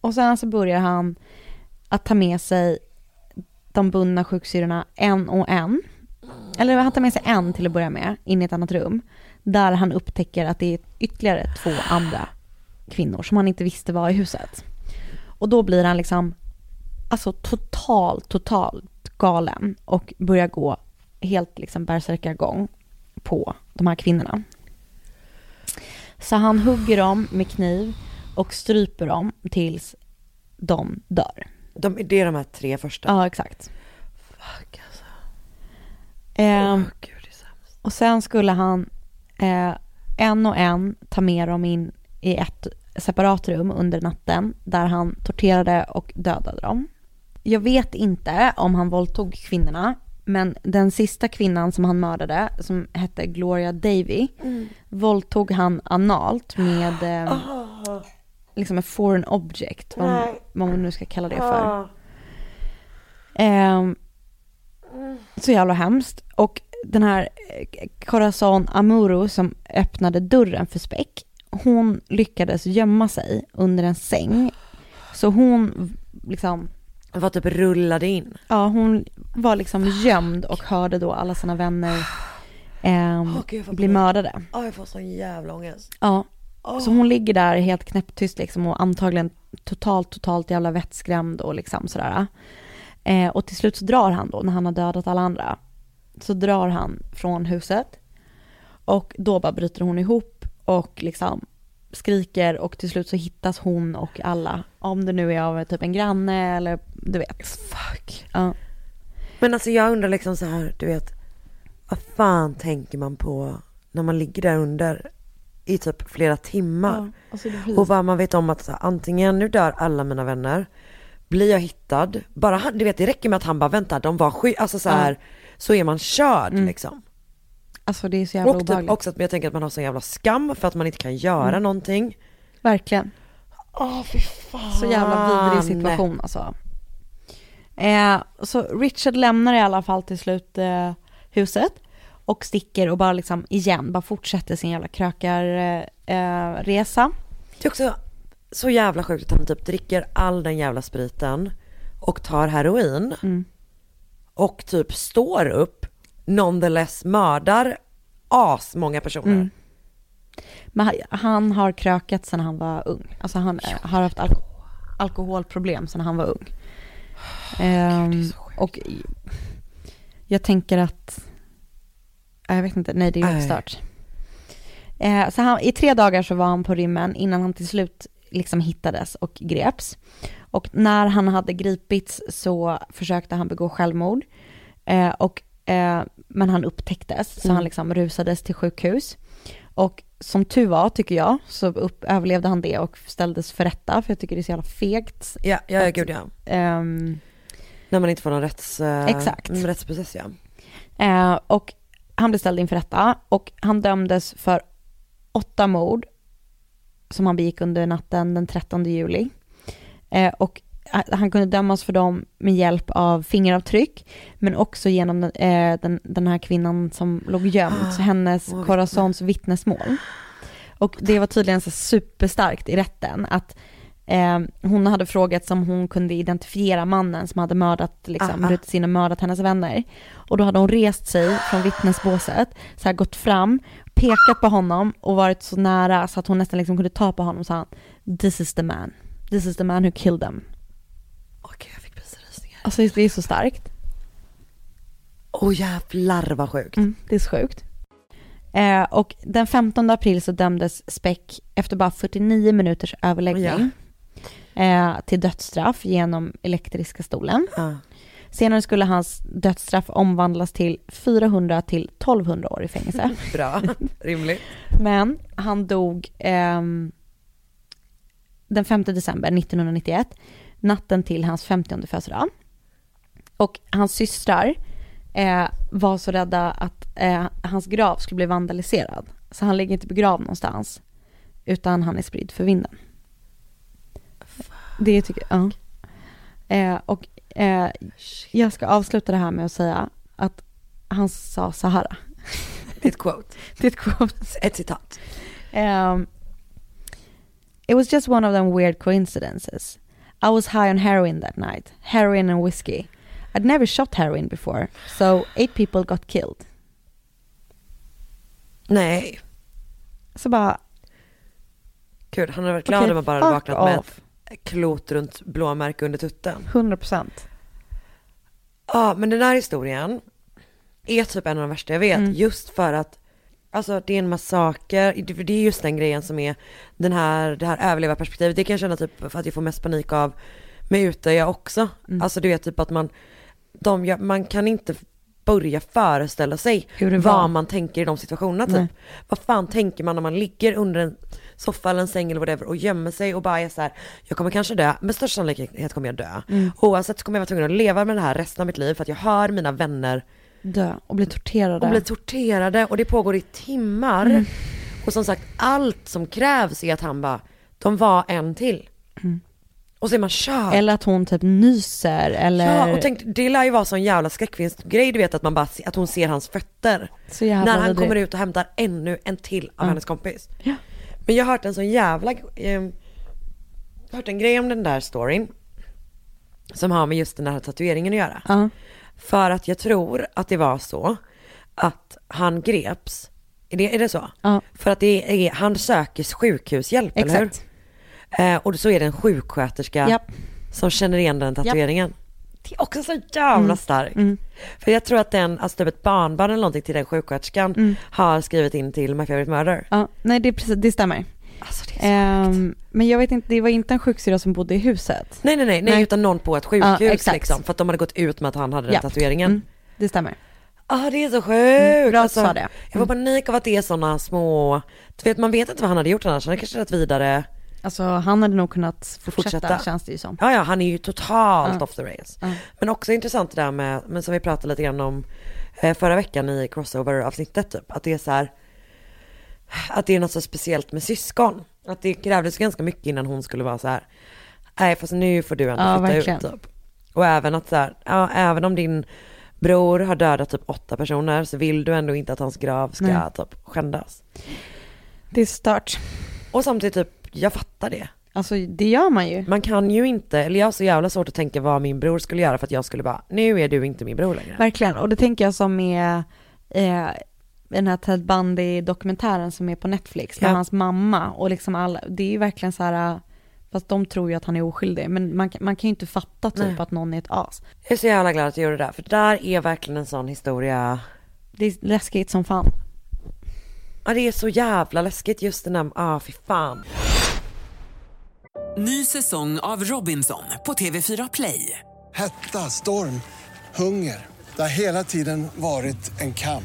och sen så börjar han att ta med sig de bundna sjuksyrrorna en och en. Eller han tar med sig en till att börja med, in i ett annat rum. Där han upptäcker att det är ytterligare två andra kvinnor som han inte visste var i huset. Och då blir han liksom, alltså totalt, totalt galen och börjar gå helt liksom bärsärkagång på de här kvinnorna. Så han hugger dem med kniv och stryper dem tills de dör. De, det är de här tre första. Ja, exakt. Fuck alltså. Ehm, och sen skulle han eh, en och en ta med dem in i ett separat rum under natten där han torterade och dödade dem. Jag vet inte om han våldtog kvinnorna, men den sista kvinnan som han mördade, som hette Gloria Davy, Mm. våldtog han analt med eh, liksom en foreign object, vad, Nej. vad man nu ska kalla det för. Ehm, så jävla hemskt. Och den här eh, Corazon Amuro som öppnade dörren för Speck, hon lyckades gömma sig under en säng. Så hon liksom... Var typ rullade in. Ja, hon var liksom gömd och hörde då alla sina vänner ehm, Åh, gud, bli mördade. Ja, jag får sån jävla ångest. Ja. Åh. Så hon ligger där helt knäpptyst liksom och antagligen totalt, totalt jävla vettskrämd och liksom sådär. Eh, och till slut så drar han då, när han har dödat alla andra, så drar han från huset. Och då bara bryter hon ihop och liksom skriker och till slut så hittas hon och alla. Om det nu är av typ en granne eller du vet. Fuck. Ja. Men alltså jag undrar liksom så här, du vet, vad fan tänker man på när man ligger där under i typ flera timmar? alltså det blir- och bara man vet om att så här, antingen nu dör alla mina vänner, blir jag hittad, bara han, du vet det räcker med att han bara vänta, de var sky, alltså så här, så är man körd Mm. liksom. Alltså det är så jävla Och typ obehagligt. också att jag tänker att man har sån jävla skam för att man inte kan göra Mm. någonting. Verkligen. Åh fy fan. Så jävla vidrig situation alltså. Eh, så Richard lämnar i alla fall till slut eh, huset och sticker och bara liksom igen, bara fortsätter sin jävla krökarresa. Eh, resa. Det är också så jävla sjukt att han typ dricker all den jävla spriten och tar heroin. Mm. Och typ står upp, nonetheless mördar as många personer. Mm. Men han- han har krökat sedan han var ung. Alltså han eh, har haft alko- alkoholproblem sedan han var ung. Ehm, och i- jag tänker att, ja, jag vet inte, nej det är ju stört. Eh, så han, i tre dagar så var han på rymmen innan han till slut liksom hittades och greps. Och när han hade gripits så försökte han begå självmord. Eh, och, eh, men han upptäcktes, så Mm. han liksom rusades till sjukhus. Och som tur var, tycker jag, så upp, överlevde han det och ställdes för rätta, för jag tycker det är så jävla fegt. Ja, ja, ja gud ja. ehm, När man inte får någon rätts, eh, Exakt. mm, rättsprocess ja. Eh, och han blev ställd inför rätta och han dömdes för åtta mord som han begick under natten den 13 juli. Eh, och han kunde dömas för dem med hjälp av fingeravtryck, men också genom den, eh, den, den här kvinnan som låg gömd, så hennes Åh, Corazons vittnesmål. Och det var tydligen så superstarkt i rätten att eh, hon hade frågat om hon kunde identifiera mannen som hade mördat, liksom, Ah, ah. brutit in och mördat hennes vänner. Och då hade hon rest sig från vittnesbåset, så här gått fram, pekat på honom och varit så nära så att hon nästan liksom kunde ta på honom och sa This is the man. This is the man who killed them. Okej, jag fick prisrysningar. Alltså det är så starkt. Åh jävlar vad sjukt. Mm, det är så sjukt. Eh, och den 15 april så dömdes Speck efter bara 49 minuters överläggning eh, till dödsstraff genom elektriska stolen. Ja. Senare skulle hans dödsstraff omvandlas till 400 till 1200 år i fängelse. Bra, rimligt. Men han dog ehm, den 5 december 1991, natten till hans 50 födelsedag. Och hans systrar eh, var så rädda att eh, hans grav skulle bli vandaliserad. Så han ligger inte begravd någonstans, utan han är spridd för vinden. Det tycker jag. Ja. Eh, och eh, jag ska avsluta det här med att säga att han sa så här. Det är ett quote. Det är ett quote. Ett citat. It was just one of them weird coincidences. I was high on heroin that night, heroin and whiskey. I'd never shot heroin before, so eight people got killed. Nej. Så bara, Gud, han hade varit glad Okej, om man bara hade vaknat med off. ett klot runt blåmärke under tutten. 100 procent. Ja, men den här historien är typ en av de värsta jag vet. Mm. Just för att, alltså det är en massaker, det- är just den grejen som är den här, det här överlevarperspektivet. Det kan jag känna typ att jag får mest panik av med Utöja också. Mm. Alltså du vet typ att man, de, man kan inte börja föreställa sig vad man tänker i de situationerna typ. Nej. Vad fan tänker man när man ligger under en soffa eller en säng eller whatever och gömmer sig och bara är så här, jag kommer kanske dö, med största sannolikhet kommer jag dö. Mm. Oavsett så kommer jag vara tvungen att leva med det här resten av mitt liv för att jag hör mina vänner Dö och bli torterade. och bli torterade och det pågår i timmar. Mm. Och som sagt, allt som krävs är att han bara, de var en till. Mm. Och så är man körd. Eller att hon typ nyser eller... Ja, och tänk, det lär ju vara sån jävla skräckfilmsgrej du vet att man bara, att hon ser hans fötter. Så jävla när han vidrigt. kommer ut och hämtar ännu en till av Ja. hennes kompis. Ja. Men jag har hört en sån jävla, eh, jag har hört en grej om den där storyn. Som har med just den här tatueringen att göra. Ja. För att jag tror att det var så att han greps, är det, är det så? Ja. För att det är, han söker sjukhushjälp, eller hur? Exakt. Eh, och så är det en sjuksköterska Japp. som känner igen den tatueringen. Det är också så jävla Mm. starkt. Mm. För jag tror att den, alltså typ ett barnbarn eller någonting till den sjuksköterskan Mm. har skrivit in till My Favorite Murder. Ja, nej det, precis, det stämmer. Alltså det är så Ehm, men jag vet inte, det var inte en sjuksyrra som bodde i huset. Nej nej nej, nej, utan någon på ett sjukhus Ja, liksom. För att de hade gått ut med att han hade den Ja. tatueringen. Mm, det stämmer. Ah, det är så sjukt. Mm, bra att alltså, sa det. Jag får panik av att det är sådana små, du vet man vet inte vad han hade gjort annars, han hade kanske rätt vidare. Alltså han hade nog kunnat fortsätta, Fortsätta. känns det ju som. Ja ja, han är ju totalt Ja. off the rails. Ja. Men också intressant det där med, men som vi pratade lite grann om eh, förra veckan i crossover-avsnittet typ, att det är så här, att det är något så speciellt med syskon. Att det krävdes ganska mycket innan hon skulle vara så här, nej fast nu får du ändå Ja, flytta verkligen. ut typ. Och även att så här, ja även om din bror har dödat typ åtta personer så vill du ändå inte att hans grav ska Nej. typ skändas. Det är stört. Och samtidigt typ, jag fattar det. Alltså det gör man ju. Man kan ju inte, eller jag har så jävla svårt att tänka vad min bror skulle göra för att jag skulle bara, nu är du inte min bror längre. Verkligen, och det tänker jag som med eh, den här Ted Bundy-dokumentären som är på Netflix med Ja. hans mamma och liksom alla, det är ju verkligen så här, fast de tror ju att han är oskyldig, men man, kan- man kan ju inte fatta typ Nej. att någon är ett as. Jag är så jävla glad att jag gjorde det där, för det där är verkligen en sån historia, Det är läskigt som fan. ja det är så jävla läskigt just den där, ah fy fan. Ny säsong av Robinson på TV4 Play. Hetta, storm, hunger. Det har hela tiden varit en kamp.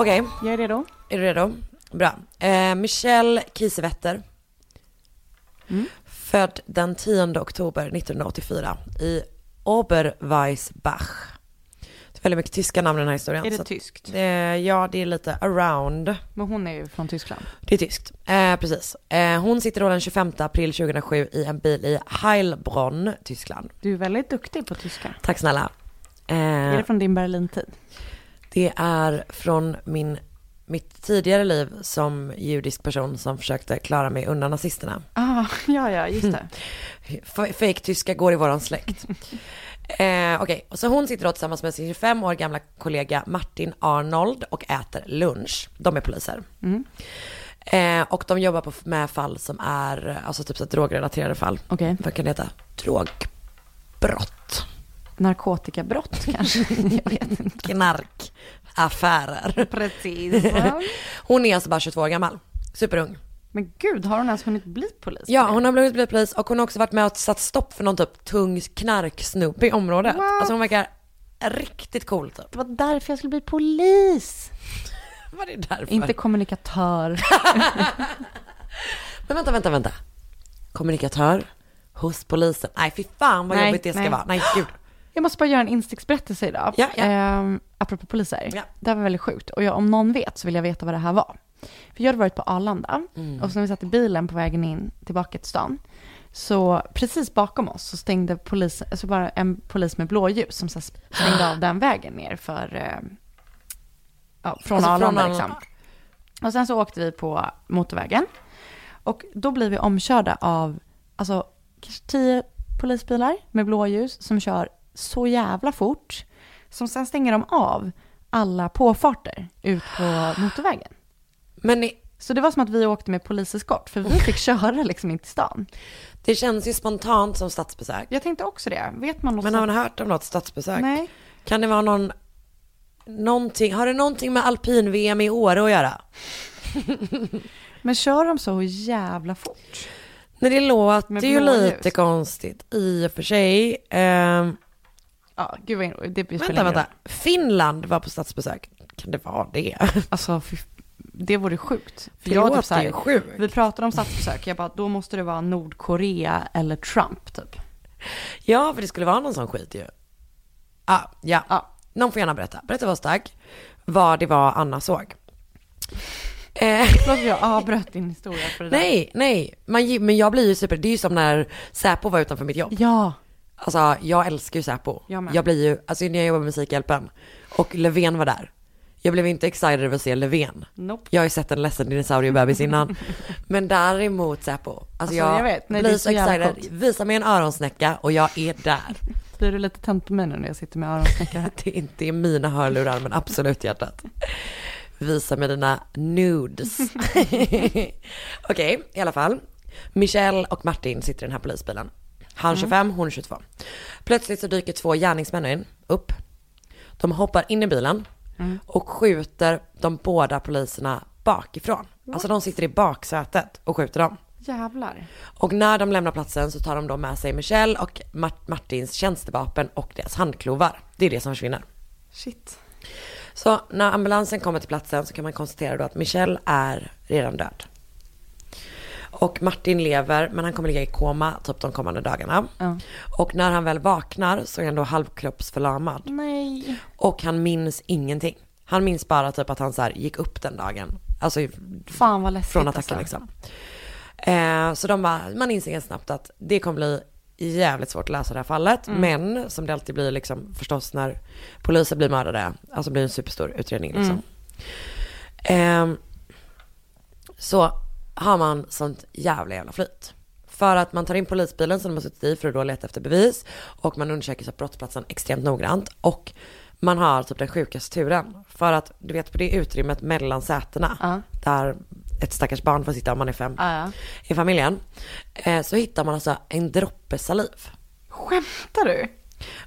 Okej, Jag är redo. är du redo? Bra. Eh, Michelle Kiesewetter. Född den 10 oktober 1984 i Oberweisbach. Det är väldigt mycket tyska namn i den här historien. Är det tyskt? Eh, ja, det är lite around. Men hon är ju från Tyskland. Det är tyskt. Eh, precis. Eh, hon sitter då den 25 april 2007 i en bil i Heilbronn, Tyskland. Du är väldigt duktig på tyska. Tack snälla. Eh, Är det från din Berlin-tid? Det är från min, mitt tidigare liv som judisk person som försökte klara mig undan nazisterna. Ah, ja, ja, just det. F- Fake-tyska går i våran släkt. Eh, Okej, och så hon sitter då tillsammans med sin 25 år gamla kollega Martin Arnold och äter lunch. De är poliser. Mm. Eh, och de jobbar på, med fall som är, alltså typ så drogrelaterade fall. Okej. Vad kan det heta? Drogbrott. Narkotikabrott kanske? Jag vet inte. Knarkaffärer. Precis. Hon är alltså bara 22 år gammal. Superung. Men gud, har hon ens hunnit bli polis? Ja, hon har blivit, polis och hon har också varit med och satt stopp för någon typ tung knarksnubbe i området. What? Alltså hon verkar riktigt cool typ. Det var därför jag skulle bli polis. Var det därför? Inte kommunikatör. Men vänta, vänta, vänta. Kommunikatör hos polisen. Nej, fy fan vad Nej, jobbigt det ska nej. vara. Nej, gud. Jag måste bara göra en insticksberättelse idag. Ja, ja. Ehm, apropå poliser. Ja. Det här var väldigt sjukt. Och jag, om någon vet så vill jag veta vad det här var. För jag hade varit på Arlanda. Mm. Och så när vi satt i bilen på vägen in tillbaka till stan. Så precis bakom oss så stängde polisen, alltså bara en polis med blåljus som så stängde av den vägen ner för, eh, ja, från Alltså, från Arlanda Arlanda. liksom. Och sen så åkte vi på motorvägen. Och då blir vi omkörda av, alltså kanske tio polisbilar med blåljus som kör så jävla fort. Som sen stänger de av alla påfarter ut på motorvägen. Men ni, Så det var som att vi åkte med poliseskort, för vi fick köra liksom in till stan. det känns ju spontant som statsbesök. Jag tänkte också det. Vet man något Men har man hört om något statsbesök? Nej. Kan det vara någon, någonting, har det någonting med alpin-VM i Åre att göra? Men kör de så jävla fort? Nej, det låter ju lite konstigt i och för sig. Ehm, Ja, gud vad det spelar vänta, vänta. Finland var på statsbesök. Kan det vara det? Alltså, det vore sjukt. För Det jag typ så här, ju sjukt. Vi pratade om statsbesök, jag bara, då måste det vara Nordkorea eller Trump typ. Ja, för det skulle vara någon sån skit ju. Ah, ja, Ja. någon får gärna berätta. Berätta oss tack. Vad det var Anna såg. Eh, Förlåt jag avbröt din historia för det där. nej, nej. Man, men jag blir ju super, det är ju som när Säpo var utanför mitt jobb. Ja, Alltså jag älskar ju Säpo. Jag med. Jag blir ju, alltså när jag jobbar med Musikhjälpen och Löfven var där. Jag blev inte excited över att se Löfven. nope. Jag har ju sett en ledsen dinosauriebebis innan. Men däremot Säpo. Alltså, Alltså, jag, jag vet. Nej, blir så så excited. Visa mig en öronsnäcka och jag är där. Blir du lite tänd på mig nu när jag sitter med öronsnäckare här? Det är inte mina hörlurar men absolut hjärtat. Visa mig dina nudes. Okej, i alla fall. Michelle och Martin sitter i den här polisbilen. Han 25, hon 22. Plötsligt så dyker två gärningsmän in, upp. De hoppar in i bilen och skjuter de båda poliserna bakifrån. Alltså de sitter i baksätet och skjuter dem. Jävlar. Och när de lämnar platsen så tar de då med sig Michelle och Mart- Martins tjänstevapen och deras handklovar. Det är det som försvinner. Shit. Så när ambulansen kommer till platsen så kan man konstatera då att Michelle är redan död. Och Martin lever, men han kommer ligga i koma typ de kommande dagarna. Ja. Och när han väl vaknar så är han då halvkroppsförlamad. Nej. Och han minns ingenting. Han minns bara typ att han så här gick upp den dagen. Alltså Fan vad läskigt från attacken alltså. liksom. Eh, så de bara, man inser ganska snabbt att det kommer bli jävligt svårt att lösa det här fallet. Mm. Men som det alltid blir liksom förstås när poliser blir mördade, alltså blir en superstor utredning liksom. Mm. Eh, så har man sånt jävla jävla flyt. För att man tar in polisbilen som de har suttit i för att då leta efter bevis. Och man undersöker så brottsplatsen extremt noggrant. Och man har typ den sjukaste turen. För att du vet på det utrymmet mellan sätena. Ja. Där ett stackars barn får sitta om man är fem ja. i familjen. Eh, så hittar man alltså en droppe saliv. Skämtar du?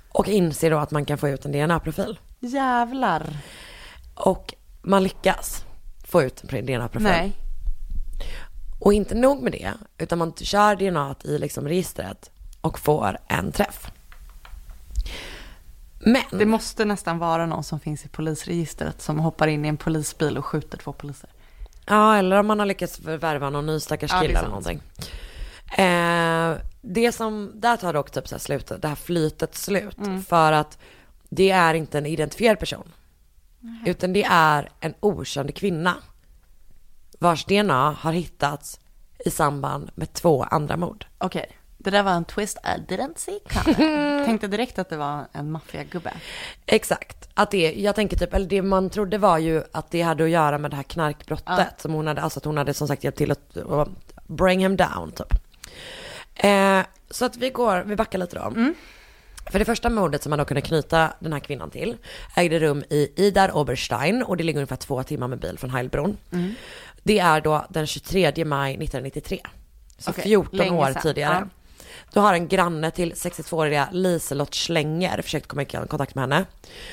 Och inser då att man kan få ut en DNA-profil. Jävlar. Och man lyckas få ut en DNA-profil. Nej. Och inte nog med det, utan man kör DNA i liksom registret och får en träff. Men, Det måste nästan vara någon som finns i polisregistret som hoppar in i en polisbil och skjuter två poliser. ja eller om man har lyckats värva någon ny stackars Ja, kille eller någonting. Eh, det som, där tar dock typ så här slutet, det här flytet slut. Mm. För att det är inte en identifierad person. Utan det är en okänd kvinna. Vars DNA har hittats i samband med två andra mord. Okej, det där var en twist I didn't see coming. Tänkte direkt att det var en maffiagubbe. Exakt. Att det, jag tänker typ, eller det man trodde var ju att det hade att göra med det här knarkbrottet. Ja. Som hon hade, alltså att hon hade som sagt hjälpt till att bring him down typ. Eh, så att vi går, vi backar lite då. För det första mordet som man då kunde knyta den här kvinnan till ägde rum i Idar Oberstein och det ligger ungefär två timmar med bil från Heilbron. Mm. Det är då den 23 maj 1993. Så Okej, 14 länge år tidigare. Då har en granne till 62-åriga Liselott Schlenger försökt komma i kontakt med henne.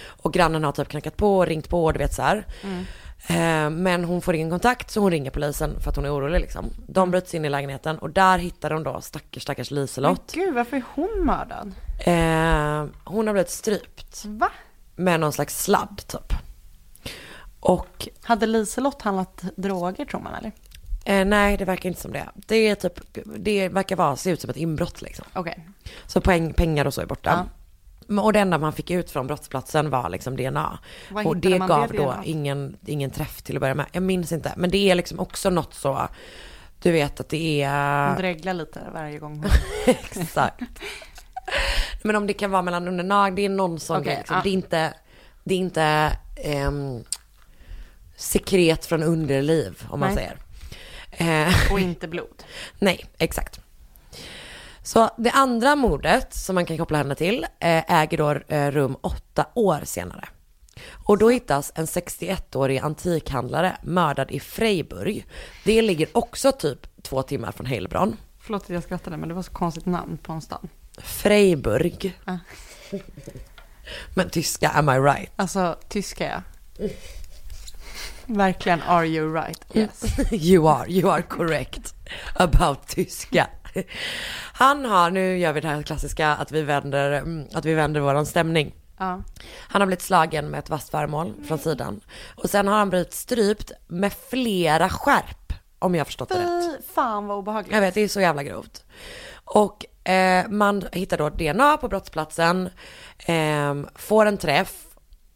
Och grannen har typ knackat på och ringt på, du vet så här. Mm. Eh, Men hon får ingen kontakt så hon ringer polisen för att hon är orolig liksom. De bryts in i lägenheten och där hittar de då stackars stackars Men Liselott. gud, varför är hon mördad? Eh, hon har blivit strypt. Va? Med någon slags sladd typ. Och Hade Liselott handlat droger tror man eller? eh, nej det verkar inte som det. Det är typ, det verkar vara, se ut som ett inbrott liksom. Okej. Så poäng, pengar och så är borta. Men- Och det enda man fick ut från brottsplatsen var liksom DNA. Var och det gav det då ingen, ingen träff till att börja med. Jag minns inte. Men det är liksom också något så, du vet att det är... Hon dreglar lite varje gång. Exakt. Men om det kan vara mellan undernag, det är någon sån Okej, grej. Liksom. ja. Det är inte, det är inte ehm, sekret från underliv om man Nej. säger. Eh, Och inte blod. Nej, exakt. Så det andra mordet som man kan koppla henne till eh, äger då eh, rum åtta år senare. Och då hittas en 61-årig antikhandlare mördad i Freiburg. Det ligger också typ två timmar från Heilbronn. Förlåt att jag skrattade men det var så konstigt namn på en stad. Freiburg. Ja. Men tyska, am I right? Alltså tyska ja. Verkligen are you right? Yes. You are, you are correct about tyska. Han har, nu gör vi det här klassiska att vi vänder, mm, att vi vänder våran stämning. Ja. Han har blivit slagen med ett vasst föremål från sidan. Och sen har han blivit strypt med flera skärp, om jag har förstått det rätt. Fy fan vad obehagligt. Jag vet, det är så jävla grovt. Och eh, man hittar då DNA på brottsplatsen, eh, får en träff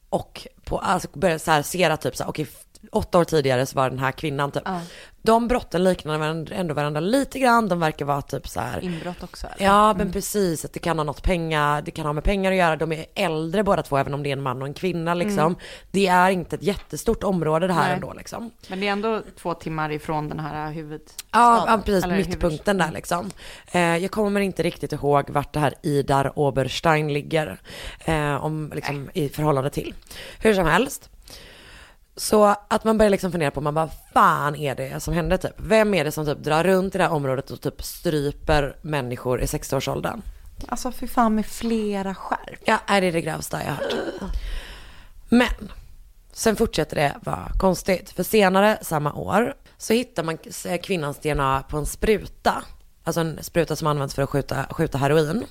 och på, alltså börjar så här se att typ så här, okej, åtta år tidigare så var den här kvinnan typ. Ja. De brotten liknar varandra, ändå varandra lite grann, de verkar vara typ så här. Inbrott också. eller? Ja, men precis. Att det kan ha något pengar, det kan ha med pengar att göra. De är äldre båda två, även om det är en man och en kvinna liksom. Mm. Det är inte ett jättestort område det här Nej. ändå liksom. Men det är ändå två timmar ifrån den här huvud... Ja, ja precis. Eller Mittpunkten där liksom. Eh, jag kommer inte riktigt ihåg vart det här Idar Oberstein ligger. Eh, om, liksom, I förhållande till. Hur som helst. Så att man börjar liksom fundera på, man bara, fan är det som hände typ? Vem är det som typ drar runt i det här området och typ stryper människor i 60-årsåldern? Alltså fy fan med flera skärp. Ja, är det det grövsta jag har hört. Men, sen fortsätter det vara konstigt. För senare samma år så hittar man kvinnans DNA på en spruta. Alltså en spruta som används för att skjuta, skjuta heroin.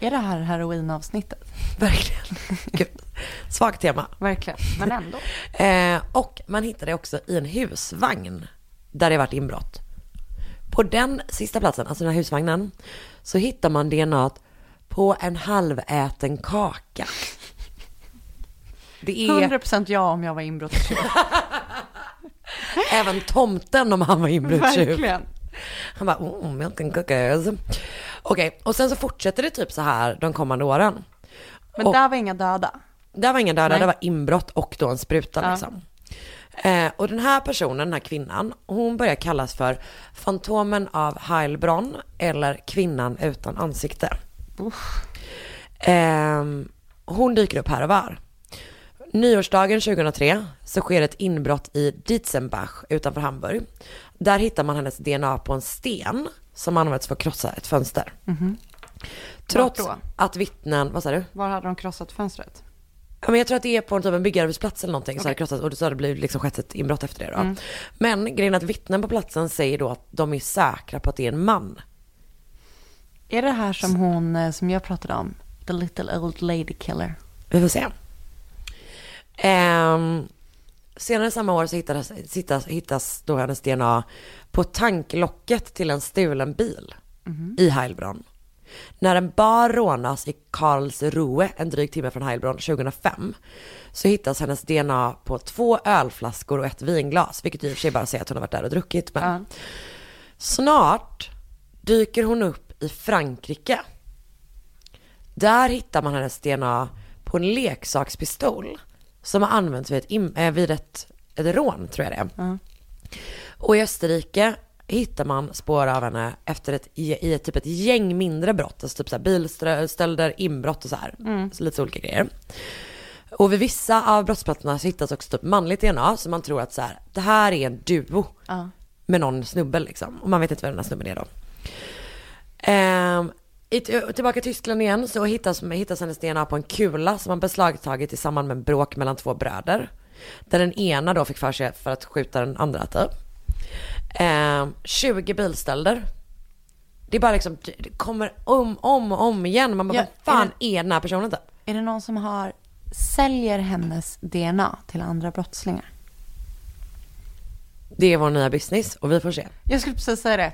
Är det här heroinavsnittet? Verkligen. Gud, svagt tema. Verkligen, men ändå. Eh, och man hittar det också i en husvagn där det varit inbrott. På den sista platsen, alltså den här husvagnen, så hittar man DNA på en halväten kaka. Det är 100% ja om jag var inbrottstjuv. även tomten om han var inbrottstjuv. Verkligen. Han bara, oh, milk and cookies. Okej, och sen så fortsätter det typ så här de kommande åren. Men Och- där var inga döda. Där var ingen döda, Nej. det var inbrott och då en spruta Ja. liksom. Eh, och den här personen, den här kvinnan, hon börjar kallas för Fantomen av Heilbronn eller Kvinnan utan ansikte. Eh, hon dyker upp här och var. Nyårsdagen 2003 så sker ett inbrott i Dietzenbach utanför Hamburg. Där hittar man hennes DNA på en sten som används för att krossa ett fönster. Mhm. Trots att vittnen, vad sa du? Var hade de krossat fönstret? Ja, men jag tror att det är på en, typ en byggarbetsplats eller någonting. Så har det krossats och så har det blivit liksom skett ett inbrott efter det då. Mm. Men grejen är att vittnen på platsen säger då att de är säkra på att det är en man. Är det här som hon eh, som jag pratade om? The little old lady killer. Vi får se. Ehm, senare samma år så hittas, hittas, hittas då hennes DNA på tanklocket till en stulen bil i Heilbronn. När en bar rånas i Karlsruhe, en dryg timme från Heilbronn, 2005, så hittas hennes DNA på två ölflaskor och ett vinglas, vilket i och för sig bara säger att hon har varit där och druckit. Men snart dyker hon upp i Frankrike. Där hittar man hennes DNA på en leksakspistol som har använts vid ett, eh, vid ett, ett rån, tror jag det är. Och i Österrike hittar man spår av henne efter ett, i, ett, typ ett gäng mindre brott, alltså typ så bilstölder, inbrott och så här. Mm. Så lite olika grejer. Och vid vissa av brottsplatserna så hittas också typ manligt DNA, så man tror att så här, det här är en duo Ja. med någon snubbe liksom. Och man vet inte vem den här snubben är då. Ehm, i, tillbaka till Tyskland igen så hittas, hittas hennes DNA på en kula som man beslagtagit i samband med en bråk mellan två bröder. Där den ena då fick för sig för att skjuta den andra typ. Ehm, 20 bilstölder. Det är bara liksom, det kommer om, om och om igen. Man bara, Ja, vad fan är är den här personen typ? Är det någon som har, säljer hennes DNA till andra brottslingar? Det är vår nya business och vi får se. Jag skulle precis säga det.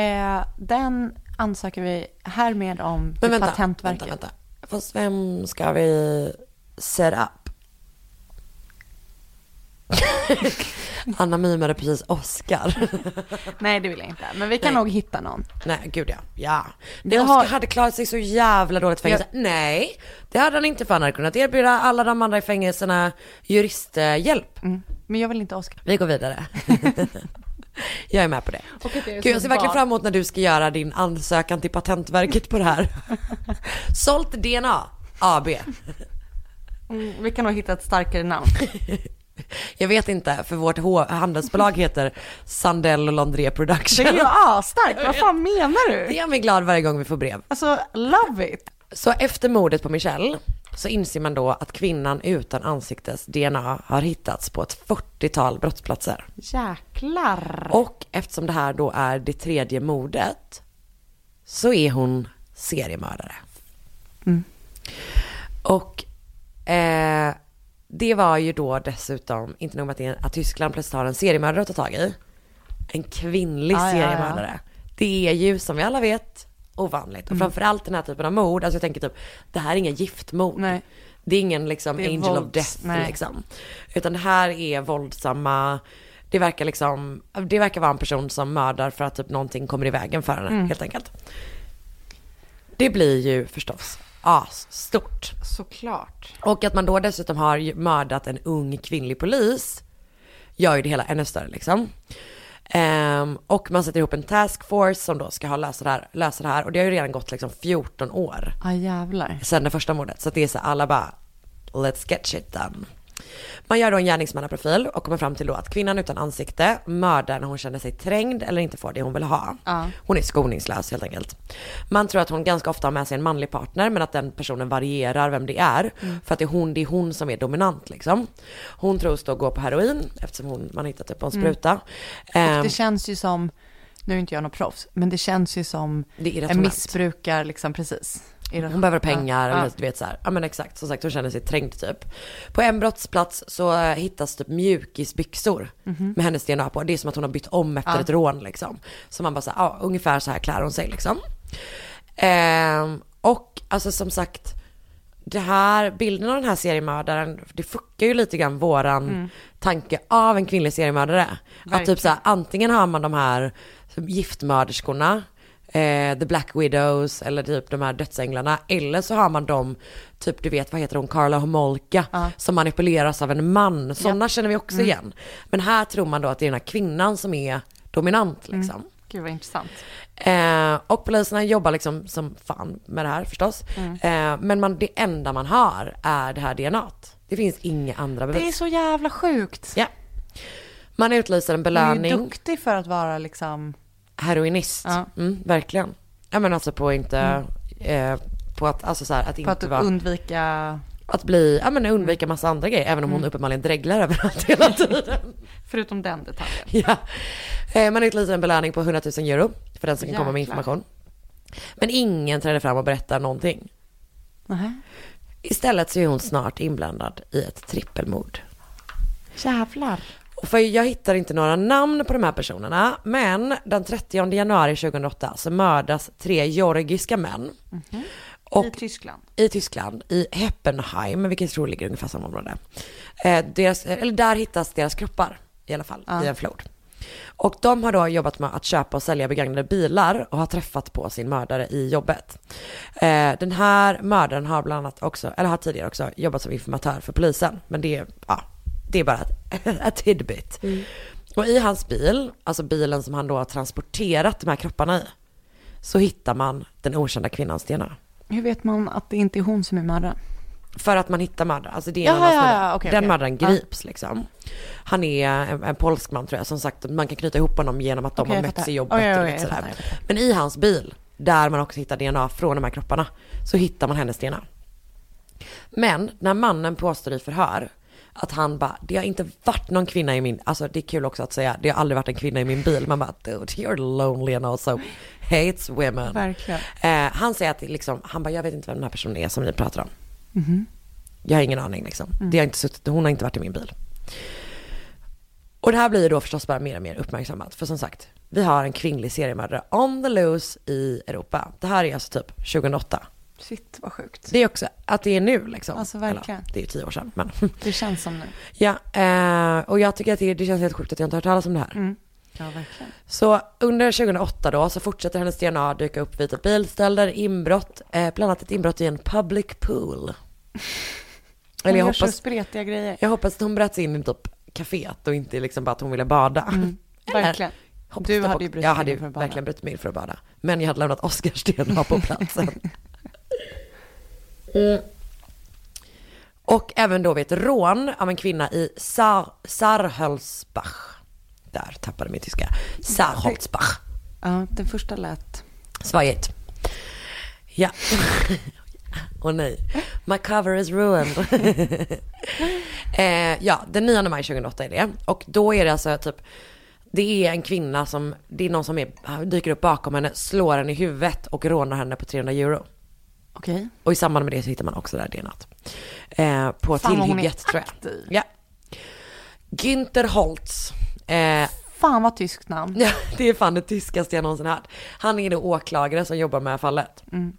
Eh, den ansöker vi härmed om Men vänta, Patentverket. vänta, vänta. Fast vem ska vi set up? Anna mimade precis Oscar. Nej, det vill jag inte. Men vi kan Nej. nog hitta någon. Nej, gud ja. Ja. Det Oscar har- hade klarat sig så jävla dåligt i fängelse. Nej, det hade han inte för han hade kunnat erbjuda alla de andra i fängelserna juristhjälp. Men jag vill inte Oscar. Vi går vidare. jag är med på det. Det Gud, jag ser verkligen fram emot när du ska göra din ansökan till Patentverket på det här. Sålt DNA AB. Mm, vi kan nog hitta ett starkare namn. Jag vet inte, för vårt handelsbolag heter Sandell och Londré Production. Det är ju asstarkt. Vad fan menar du? Det gör mig glad varje gång vi får brev. Alltså, love it. Så efter mordet på Michelle så inser man då att kvinnan utan ansiktes DNA har hittats på ett 40-tal brottsplatser. Jäklar. Och eftersom det här då är det tredje mordet så är hon seriemördare. Mm. Och eh, det var ju då dessutom, inte nog med att, Tyskland plötsligt har en seriemördare att ta tag i, en kvinnlig Ja, ja, ja. seriemördare. Det är ju som vi alla vet ovanligt. Och Mm. framförallt den här typen av mord, alltså jag tänker typ, det här är inga giftmord. Nej. Det är ingen liksom är angel of vålds- death nej. liksom. Utan det här är våldsamma, det verkar liksom, det verkar vara en person som mördar för att typ någonting kommer i vägen för henne Mm. helt enkelt. Det blir ju förstås asstort. Såklart. Och att man då dessutom har mördat en ung kvinnlig polis gör ju det hela ännu större liksom. Ehm, och man sätter ihop en task force som då ska ha lösa det här, lösa det här. Och det har ju redan gått liksom 14 år Ja, jävlar. sen det första mordet. Så att det är så alla bara, let's get shit done. Man gör då en gärningsmannaprofil och kommer fram till då att kvinnan utan ansikte mördar när hon känner sig trängd eller inte får det hon vill ha. Ja. Hon är skoningslös helt enkelt. Man tror att hon ganska ofta har med sig en manlig partner men att den personen varierar vem det är. Mm. För att det är, hon, det är hon som är dominant liksom. Hon tros då gå på heroin eftersom hon, man hittat på en Mm. spruta. Ehm, Och det känns ju som, nu är inte jag någon proffs, men det känns ju som en missbrukar liksom precis. Hon behöver pengar Ja. eller du vet så här. Ja men exakt, som sagt hon känner sig trängd typ. På en brottsplats så eh, hittas typ mjukisbyxor Mhm. med hennes DNA på. Det är som att hon har bytt om efter Ja. ett rån liksom. Så man bara så här, ja ungefär så här klär hon sig liksom. Ehm, och alltså som sagt, det här, bilden av den här seriemördaren, det fuckar ju lite grann våran Mm. tanke av en kvinnlig seriemördare. Att Verkligen. typ så här, antingen har man de här giftmörderskorna, eh, The Black Widows eller typ de här dödsänglarna. Eller så har man dem, typ du vet vad heter hon, Carla Homolka, som manipuleras av en man. Sådana känner vi också Mm. igen. Men här tror man då att det är den här kvinnan som är dominant liksom. Mm. Gud vad intressant. Eh, och poliserna jobbar liksom som fan med det här förstås. Mm. Eh, men man, det enda man har är det här DNAt. Det finns inga andra bevis. Det är så jävla sjukt. Ja. Man utlyser en Du är ju belöning. duktig för att vara liksom, Heroinist. Ja. Mm, verkligen. Ja men alltså på inte, eh, på att, alltså så här, att på inte att vara, undvika, att bli, ja men undvika massa andra grejer. Även om hon Mm. uppenbarligen dreglar överallt hela tiden. förutom den detaljen. ja. Eh, man utlyser en belöning på 100 000 euro för den som kan komma med information. Men ingen träder fram och berättar någonting. Nähä. Istället så är hon snart inblandad i ett trippelmord. Jävlar. För jag hittar inte några namn på de här personerna, men den 30 januari 2008 så mördas tre georgiska män. Och I Tyskland. i Tyskland, i Heppenheim, vilket jag tror ligger ungefär samma område. Eh, deras, eller där hittas deras kroppar i alla fall, Ja. i en flod. Och de har då jobbat med att köpa och sälja begagnade bilar och har träffat på sin mördare i jobbet. Eh, den här mördaren har bland annat också, eller har tidigare också jobbat som informatör för polisen. Men det är, ja, det är bara ett tidbit. Och i hans bil, alltså bilen som han då har transporterat de här kropparna i, så hittar man den okända kvinnans DNA. Hur vet man att det inte är hon som är mördaren? För att man hittar mördaren, alltså det är ja, snubbe. ja, okej, Den okej. mördaren Ja. grips liksom. Han är en, en polsk man tror jag, som sagt man kan knyta ihop honom genom att de Okej, har mötts i jobbet oj, och lite sådär. Men i hans bil, där man också hittar DNA från de här kropparna, så hittar man hennes DNA. Men när mannen påstår i förhör att han bara, det har inte varit någon kvinna i min, alltså det är kul också att säga, det har aldrig varit en kvinna i min bil. Man bara, dude you're lonely and also hates women. Verkligen. Eh, han säger att liksom, han bara, jag vet inte vem den här personen är som ni pratar om. Mhm. Jag har ingen aning liksom. Mm. Det har inte suttit, hon har inte varit i min bil. Och det här blir ju då förstås bara mer och mer uppmärksammat. För som sagt, vi har en kvinnlig seriemördare on the loose i Europa. Det här är alltså typ 2008. Shit vad sjukt. Det är också att det är nu liksom. Alltså, verkligen. Eller, det är tio år sedan men. Det känns som nu. ja, eh, och jag tycker att det, det känns helt sjukt att jag inte har hört talas om det här. Mm. Ja, verkligen. Så under 2008 då så fortsätter hennes DNA dyka upp vid typ bilstölder, inbrott, eh, bland annat ett inbrott i en public pool. Hon gör så spretiga grejer. Jag hoppas att hon bröt sig in i typ kaféet och inte liksom bara att hon ville bada. Mm, Eller, verkligen. hoppas Du hade på- ju brutit Jag hade ju verkligen brutit mig in för att bada. Men jag hade lämnat Oscars DNA på platsen. Mm. Och även då vid ett rån av en kvinna i Sar Sarhölsbach. Där tappade min tyska. Sarholzbach. Ja, den första lät... Svajigt. Ja. Åh nej. My cover is ruined. eh, ja, den 9 maj 2008 är det. Och då är det alltså typ, det är en kvinna som, det är någon som är, dyker upp bakom henne, slår henne i huvudet och rånar henne på 300 euro. Okej. Och i samband med det så hittar man också det här DNAt. Eh, på Fan, tillhygget tror jag. aktiv. Ja. Günther Holtz. Eh, Fan vad tyskt namn. Ja, det är fan det tyskaste jag någonsin hört. Han är då åklagare som jobbar med fallet. Mm.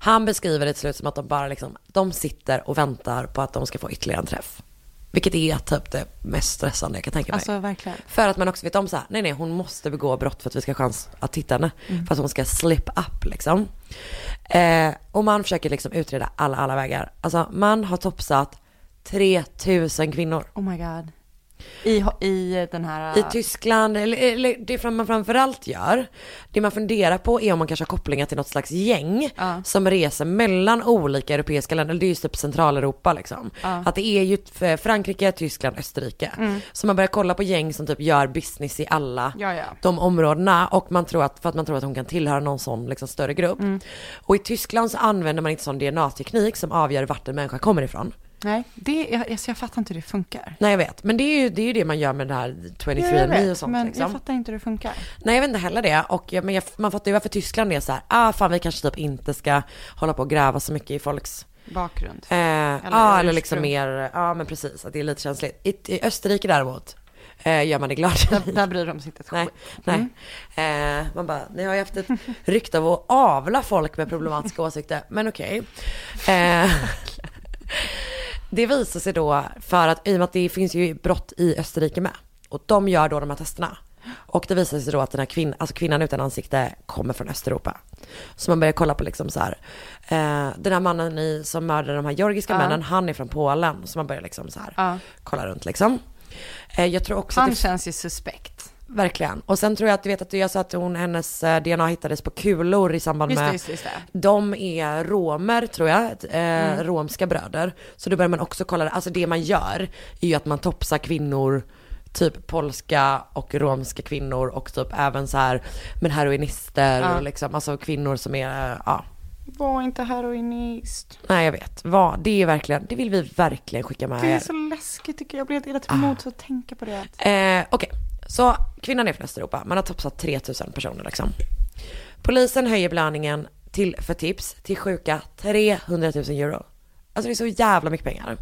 Han beskriver det till slut som att de bara liksom, de sitter och väntar på att de ska få ytterligare en träff. Vilket är typ det mest stressande jag kan tänka mig. Alltså verkligen. För att man också vet om så här, nej nej hon måste begå brott för att vi ska ha chans att hitta henne. Mm. För att hon ska slip up liksom. Eh, och man försöker liksom utreda alla, alla vägar. Alltså man har topsat 3000 kvinnor. Oh my god. I, I den här... I Tyskland, eller, eller det man framförallt gör, det man funderar på är om man kanske har kopplingar till något slags gäng som reser mellan olika europeiska länder, det är ju typ Centraleuropa liksom. Ja. Att det är ju Frankrike, Tyskland, Österrike. Mm. Så man börjar kolla på gäng som typ gör business i alla Ja, ja. de områdena och man tror att, för att man tror att hon kan tillhöra någon sån liksom större grupp. Mm. Och i Tyskland så använder man inte sån DNA-teknik som avgör vart en människa kommer ifrån. Nej, det, jag, alltså, jag fattar inte hur det funkar. Nej jag vet, men det är ju det, är ju det man gör med det här 23 Ja, jag me och vet, sånt men liksom. jag fattar inte hur det funkar. Nej jag vet inte heller det. Och, ja, men jag, man fattar ju varför Tyskland är så här, ah fan vi kanske typ inte ska hålla på och gräva så mycket i folks Bakgrund. Eh, ja, Eller eller liksom mer, ja men precis, att det är lite känsligt. I, i Österrike däremot eh, gör man det glad. Där, där bryr de sig inte ett Nej, nej. Eh, man bara, ni har ju haft ett rykte av att avla folk med problematiska åsikter, men okej. Eh, det visar sig då för att, i och med att det finns ju brott i Österrike med, och de gör då de här testerna. Och det visar sig då att den här kvinnan, alltså kvinnan utan ansikte kommer från Östeuropa. Så man börjar kolla på liksom så här, eh, den här mannen i, som mördade de här georgiska Ja. männen, han är från Polen. Så man börjar liksom så här, Ja. kolla runt liksom. Eh, jag tror också Han att det, känns ju suspekt. Verkligen. Och sen tror jag att du vet att jag sa att hon, hennes eh, DNA hittades på kulor i samband Just med just just. De är romer tror jag, eh, Mm. romska bröder. Så då börjar man också kolla, alltså det man gör är ju att man topsar kvinnor, typ polska och romska kvinnor och typ även så här, men heroinister Ja. och liksom, alltså kvinnor som är, eh, ja. Var inte heroinist. Nej jag vet, vad, det är verkligen, det vill vi verkligen skicka med Det är er. så läskigt tycker jag. Jag blir helt till Ah. mods att tänka på det. Eh, Okej, så kvinnan är från Östeuropa. Man har topsat 3000 personer liksom. Polisen höjer belöningen till, för tips till sjuka 300 000 euro. Alltså det är så jävla mycket pengar.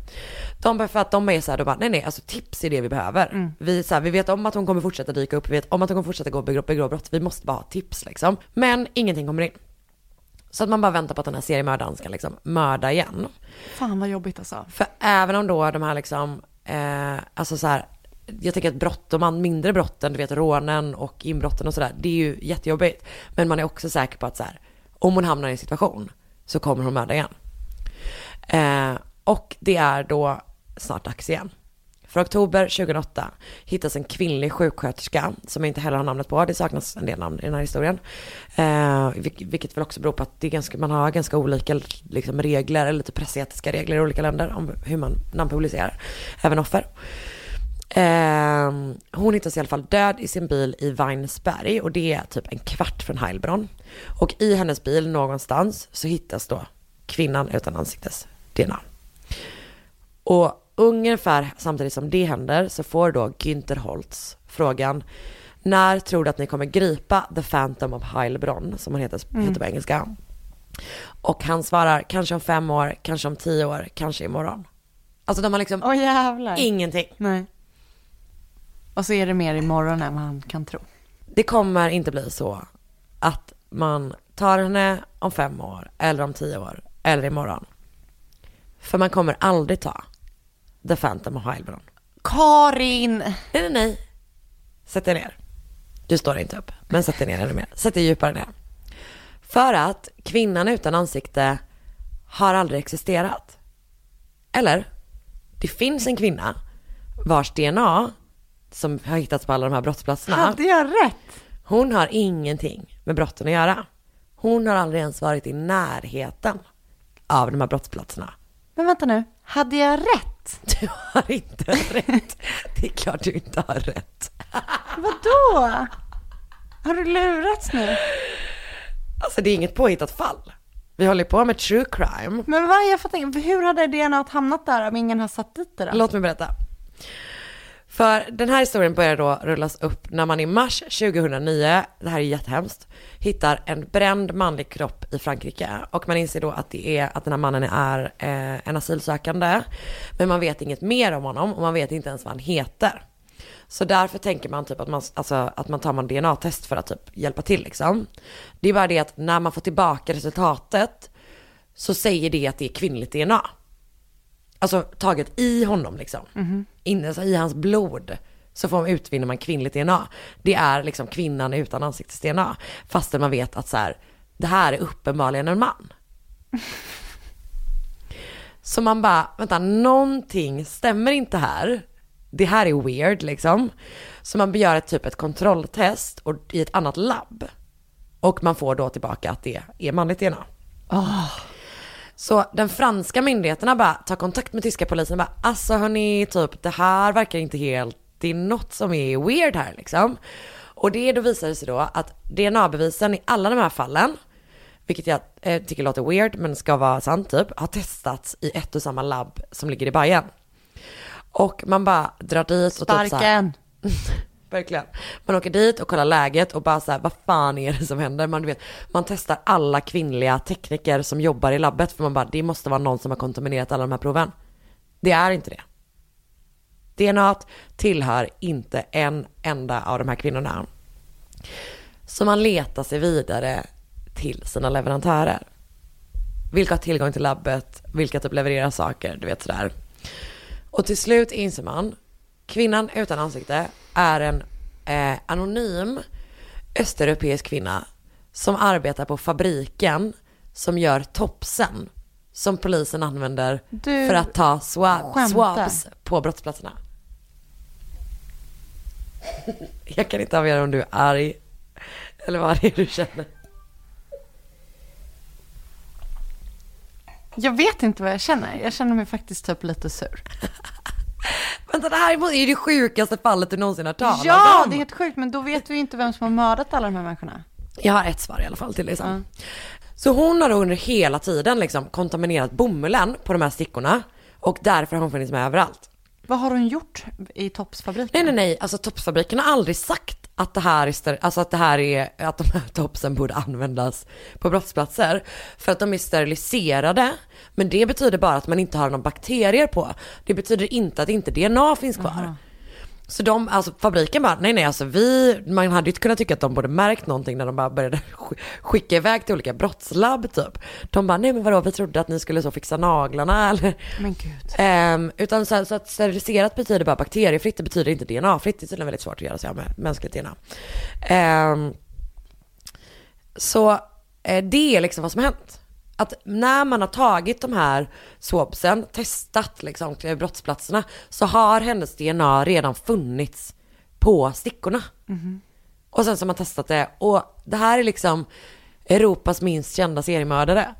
De, bara- för att de är så här, de bara, nej nej, alltså tips är det vi behöver. Mm. Vi, så här, vi vet om att hon kommer fortsätta dyka upp, vi vet om att hon kommer fortsätta gå begå, begå brott, vi måste bara ha tips liksom. Men ingenting kommer in. Så att man bara väntar på att den här seriemördaren ska liksom mörda igen. Fan vad jobbigt alltså. För även om då de här liksom, eh, alltså så här, jag tänker att brott, de mindre brotten, du vet rånen och inbrotten och sådär, det är ju jättejobbigt. Men man är också säker på att så här, om hon hamnar i en situation så kommer hon mörda igen. Eh, och det är då snart dags igen. För oktober 2008 hittas en kvinnlig sjuksköterska som jag inte heller har namnet på. Det saknas en del namn i den här historien. Eh, vilket väl också beror på att det är ganska, man har ganska olika liksom, regler, eller lite pressetiska regler i olika länder om hur man namnpublicerar även offer. Eh, hon hittas i alla fall död i sin bil i Weinsberg och det är typ en kvart från Heilbronn. Och i hennes bil någonstans så hittas då kvinnan utan ansiktes DNA. Och ungefär samtidigt som det händer så får då Günther Holtz frågan när tror du att ni kommer gripa The Phantom of Heilbronn som han heter, Mm. heter på engelska? Och han svarar kanske om fem år, kanske om tio år, kanske imorgon. Alltså de har liksom jävlar. ingenting. Nej. Och så är det mer imorgon än vad han kan tro. Det kommer inte bli så att man tar henne om fem år, eller om tio år, eller imorgon. För man kommer aldrig ta The Phantom of Heilbronn. Karin! Nej, nej, nej. Sätt dig ner. Du står inte upp, men sätt dig ner ännu mer. Sätt dig djupare ner. För att kvinnan utan ansikte har aldrig existerat. Eller, det finns en kvinna vars DNA som har hittats på alla de här brottsplatserna. Hade jag rätt? Hon har ingenting med brotten att göra. Hon har aldrig ens varit i närheten av de här brottsplatserna. Men vänta nu, hade jag rätt? Du har inte rätt. Det är klart du inte har rätt. Vadå? Har du lurats nu? Alltså det är inget påhittat fall. Vi håller på med true crime. Men vad, jag fattar inte, hur hade DNA hamnat där om ingen har satt dit det då? Låt mig berätta. För den här historien börjar då rullas upp när man i mars 2009, det här är jättehemskt, hittar en bränd manlig kropp i Frankrike. Och man inser då att det är att den här mannen är eh, en asylsökande. Men man vet inget mer om honom och man vet inte ens vad han heter. Så därför tänker man typ att man, alltså, att man tar en DNA-test för att typ hjälpa till liksom. Det är bara det att när man får tillbaka resultatet så säger det att det är kvinnligt DNA. Alltså taget i honom liksom. Inne alltså, i hans blod. Så får man, utvinner man kvinnligt DNA. Det är liksom kvinnan utan ansiktes-DNA. Fastän man vet att så här, det här är uppenbarligen en man. Så man bara, vänta, någonting stämmer inte här. Det här är weird liksom. Så man begär ett typ ett kontrolltest och, i ett annat labb. Och man får då tillbaka att det är manligt DNA. Ah. Så den franska myndigheterna bara tar kontakt med tyska polisen och bara alltså hörni, typ det här verkar inte helt, det är något som är weird här liksom. Och det då visar det sig då att DNA-bevisen i alla de här fallen, vilket jag eh, tycker låter weird men ska vara sant typ, har testats i ett och samma labb som ligger i Bayern. Och man bara drar dit och typ så här, Sparken! Verkligen. Man åker dit och kollar läget och bara så här, vad fan är det som händer? Man, vet, man testar alla kvinnliga tekniker som jobbar i labbet för man bara, det måste vara någon som har kontaminerat alla de här proven. Det är inte det. DNA tillhör inte en enda av de här kvinnorna. Så man letar sig vidare till sina leverantörer. Vilka har tillgång till labbet, vilka typ levererar saker, du vet sådär. Och till slut inser man, kvinnan utan ansikte är en eh, anonym östeuropeisk kvinna som arbetar på fabriken som gör topsen som polisen använder Du för att ta swab, swabs på brottsplatserna. Jag kan inte avgöra om du är arg eller vad det är du känner. Jag vet inte vad jag känner. Jag känner mig faktiskt typ lite sur. Vänta, det här är ju det sjukaste fallet du någonsin har talat Ja, om. det är helt sjukt. Men då vet vi ju inte vem som har mördat alla de här människorna. Jag har ett svar i alla fall till dig sen. Så hon har under hela tiden liksom kontaminerat bomullen på de här stickorna och därför har hon funnits med överallt. Vad har hon gjort i Topsfabriken? Nej, nej, nej, alltså Topsfabriken har aldrig sagt att det här är, alltså att det här är, att de här topsen borde användas på brottsplatser. För att de är steriliserade. Men det betyder bara att man inte har några bakterier på. Det betyder inte att inte DNA finns kvar. Så de, alltså fabriken bara, nej nej alltså vi, man hade ju inte kunnat tycka att de borde märkt någonting när de bara började sk- skicka iväg till olika brottslabb typ. De bara, nej men vadå, vi trodde att ni skulle så fixa naglarna eller. Men gud. Ehm, utan så, så att steriliserat betyder bara bakteriefritt, det betyder inte DNA-fritt. Det är tydligen väldigt svårt att göra sig av med mänskligt DNA. Ehm, så eh, det är liksom vad som har hänt. Att när man har tagit de här swabsen, testat liksom brottsplatserna, så har hennes DNA redan funnits på stickorna. Och sen så har man testat det och det här är liksom Europas minst kända seriemördare.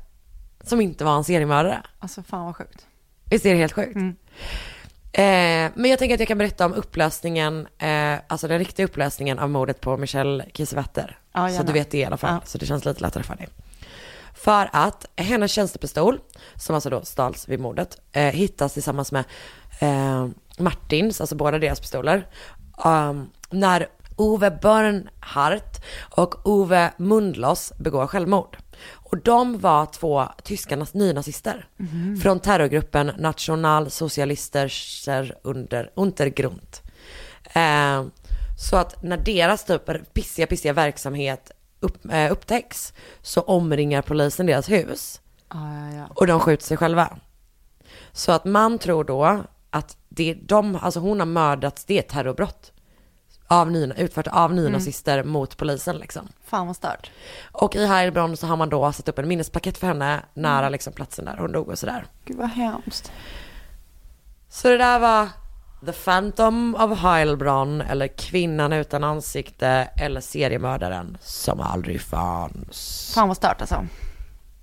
Som inte var en seriemördare. Alltså fan vad sjukt. Visst är det helt sjukt? Eh, men jag tänker att jag kan berätta om upplösningen, eh, alltså den riktiga upplösningen av mordet på Michelle Kiesewetter. Ja, så du vet det i alla fall, Ja. så det känns lite lättare för dig. För att hennes tjänstepistol, som alltså då stals vid mordet, eh, hittas tillsammans med eh, Martins, alltså båda deras pistoler. Um, när Ove Bernhardt och Ove Mundlos begår självmord. Och de var två tyska nas- nynazister från terrorgruppen Nationalsocialister under, Untergrund. Eh, så att när deras typ pissiga, pissiga verksamhet upp, eh, upptäcks så omringar polisen deras hus Ja, ja, ja. och de skjuter sig själva. Så att man tror då att det, de, alltså hon har mördats, det är ett terrorbrott. Av ny, utfört av nynazister mot polisen liksom. Fan vad stört. Och i Heilbronn så har man då satt upp en minnespaket för henne nära liksom platsen där hon dog och sådär. Gud vad hemskt. Så det där var The Phantom of Heilbronn eller Kvinnan utan ansikte eller seriemördaren som aldrig fanns. Fan vad stört alltså.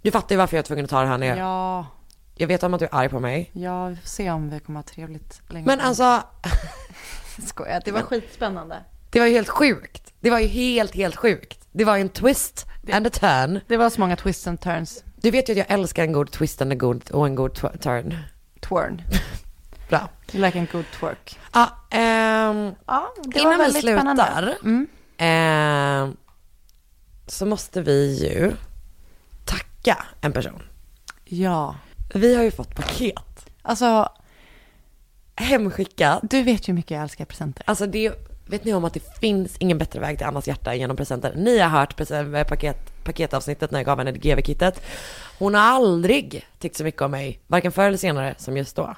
Du fattar ju varför jag är tvungen att ta det här ner. Ja, Jag vet om att du är arg på mig. ja, vi får se om vi kommer ha trevligt länge. Men alltså, Skojar, det var skitspännande. det var ju helt sjukt. Det var ju helt, helt sjukt. Det var ju en twist and a turn. Det var så många twists and turns. Du vet ju att jag älskar en god twist and a god, och en god tw- turn. Twirn. Bra. Like a good twerk. Ja, ehm, Ja, det var innan vi väldigt spännande. slutar Mm. ehm, så måste vi ju tacka en person. Ja, Vi har ju fått paket alltså hemskickat. du vet ju hur mycket jag älskar presenter. Alltså det, vet ni om att det finns ingen bättre väg till Annas hjärta genom presenter? Ni har hört paket, paketavsnittet när jag gav henne GV-kittet. Hon har aldrig tyckt så mycket om mig, varken förr eller senare som just då.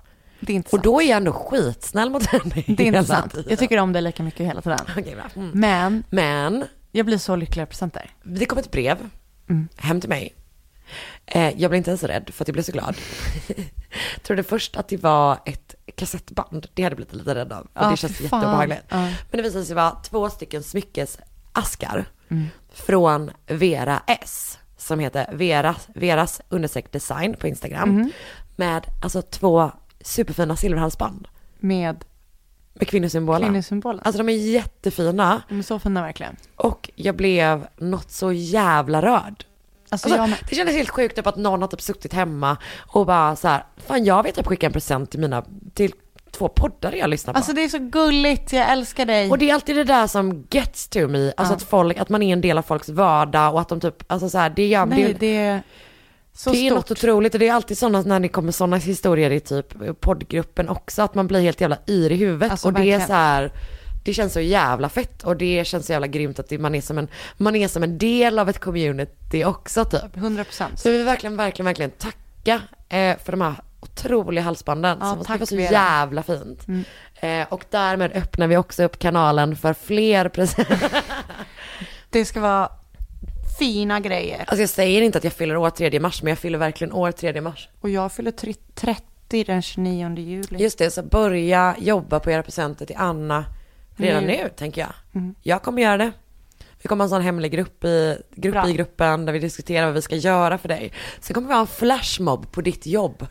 Det är inte Och sant. då är jag ändå skitsnäll mot henne det är inte sant. tiden. Jag tycker om dig lika mycket hela tiden. Okej, bra. Mm. Men Men jag blir så lycklig av presenter. det kom ett brev Mm. hem till mig. Eh, jag blev inte ens rädd för att jag blev så glad. Trodde först att det var ett kassettband. Det hade jag blivit lite rädd av. För Ja, det känns jätteobehagligt. Ja. Men det visade sig vara två stycken smyckesaskar Mm. från Vera S. Som heter Veras, Veras understreck design på Instagram. Mhm. Med alltså två superfina silverhalsband. Med Med kvinnosymbolen. kvinnosymbolen. Alltså de är jättefina. De är så fina verkligen. Och jag blev något så jävla rörd. Alltså, Alltså, jag det kändes helt sjukt typ att någon har typ suttit hemma och bara så här, fan jag vet typ skicka en present till mina, till två poddar jag lyssnar på. Alltså det är så gulligt, jag älskar dig. och det är alltid det där som gets to me, alltså Ja. att folk, att man är en del av folks vardag och att de typ, alltså så här, det gör, Nej, det, det så det är stort. något otroligt och det är alltid sådana, när det kommer sådana historier i typ poddgruppen också, att man blir helt jävla yr i huvudet Alltså, och det är verkligen. så här, det känns så jävla fett och det känns så jävla grymt att man, är som en, man är som en del av ett community också typ. 100 procent. Så vi vill verkligen, verkligen, verkligen tacka eh, för de här otroliga halsbanden Ja, som var så jävla fint. Mm. Eh, och därmed öppnar vi också upp kanalen för fler presenter. Det ska vara fina grejer. Alltså jag säger inte att jag fyller år 3 mars, men jag fyller verkligen år 3 mars. Och jag fyller tri- 30 den 29 juli. Just det, så börja jobba på era presenter till Anna redan Nu. nu, tänker jag. Mm. Jag kommer göra det. Vi kommer ha en sån hemlig grupp i, grupp Bra. i gruppen där vi diskuterar vad vi ska göra för dig. Sen kommer vi ha en flashmob på ditt jobb.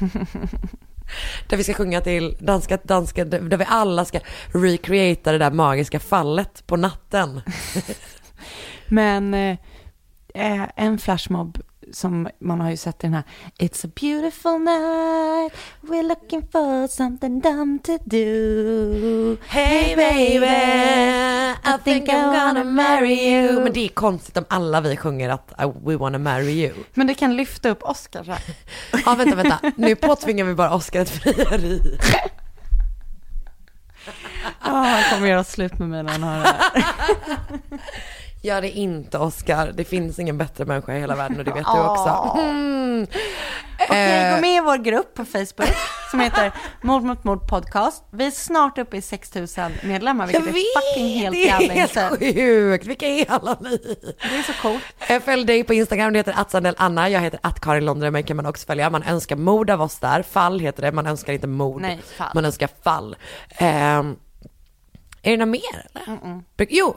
där vi ska sjunga till danska, danska, där vi alla ska recreata det där magiska fallet på natten. Men eh, en flashmob som man har ju sett i den här It's a beautiful night We're looking for something dumb to do Hey baby, I think I'm gonna marry you. Men det är konstigt om alla vi sjunger att we wanna marry you. Men det kan lyfta upp Oscar så här. Ja vänta, vänta. Nu påtvingar vi bara Oscar ett frieri. Ah, han kommer göra slut med mig när han hör det här. Gör det inte Oscar. Det finns ingen bättre människa i hela världen och det vet du också. Mm. Okej, Eh, gå med i vår grupp på Facebook som heter Mord mot mord podcast. Vi är snart uppe i 6000 medlemmar, vilket Jag är vet, fucking helt det är jävla helt sjukt. Vilka är alla ni? Det är så coolt. Eh, Följ dig på Instagram, det heter att Anna, jag heter att Karin Londre, mig kan man också följa. Man önskar mord av oss där, fall heter det, man önskar inte mord. Nej, fall. Man önskar fall. Ehm, är det något mer eller? Bruk- Jo,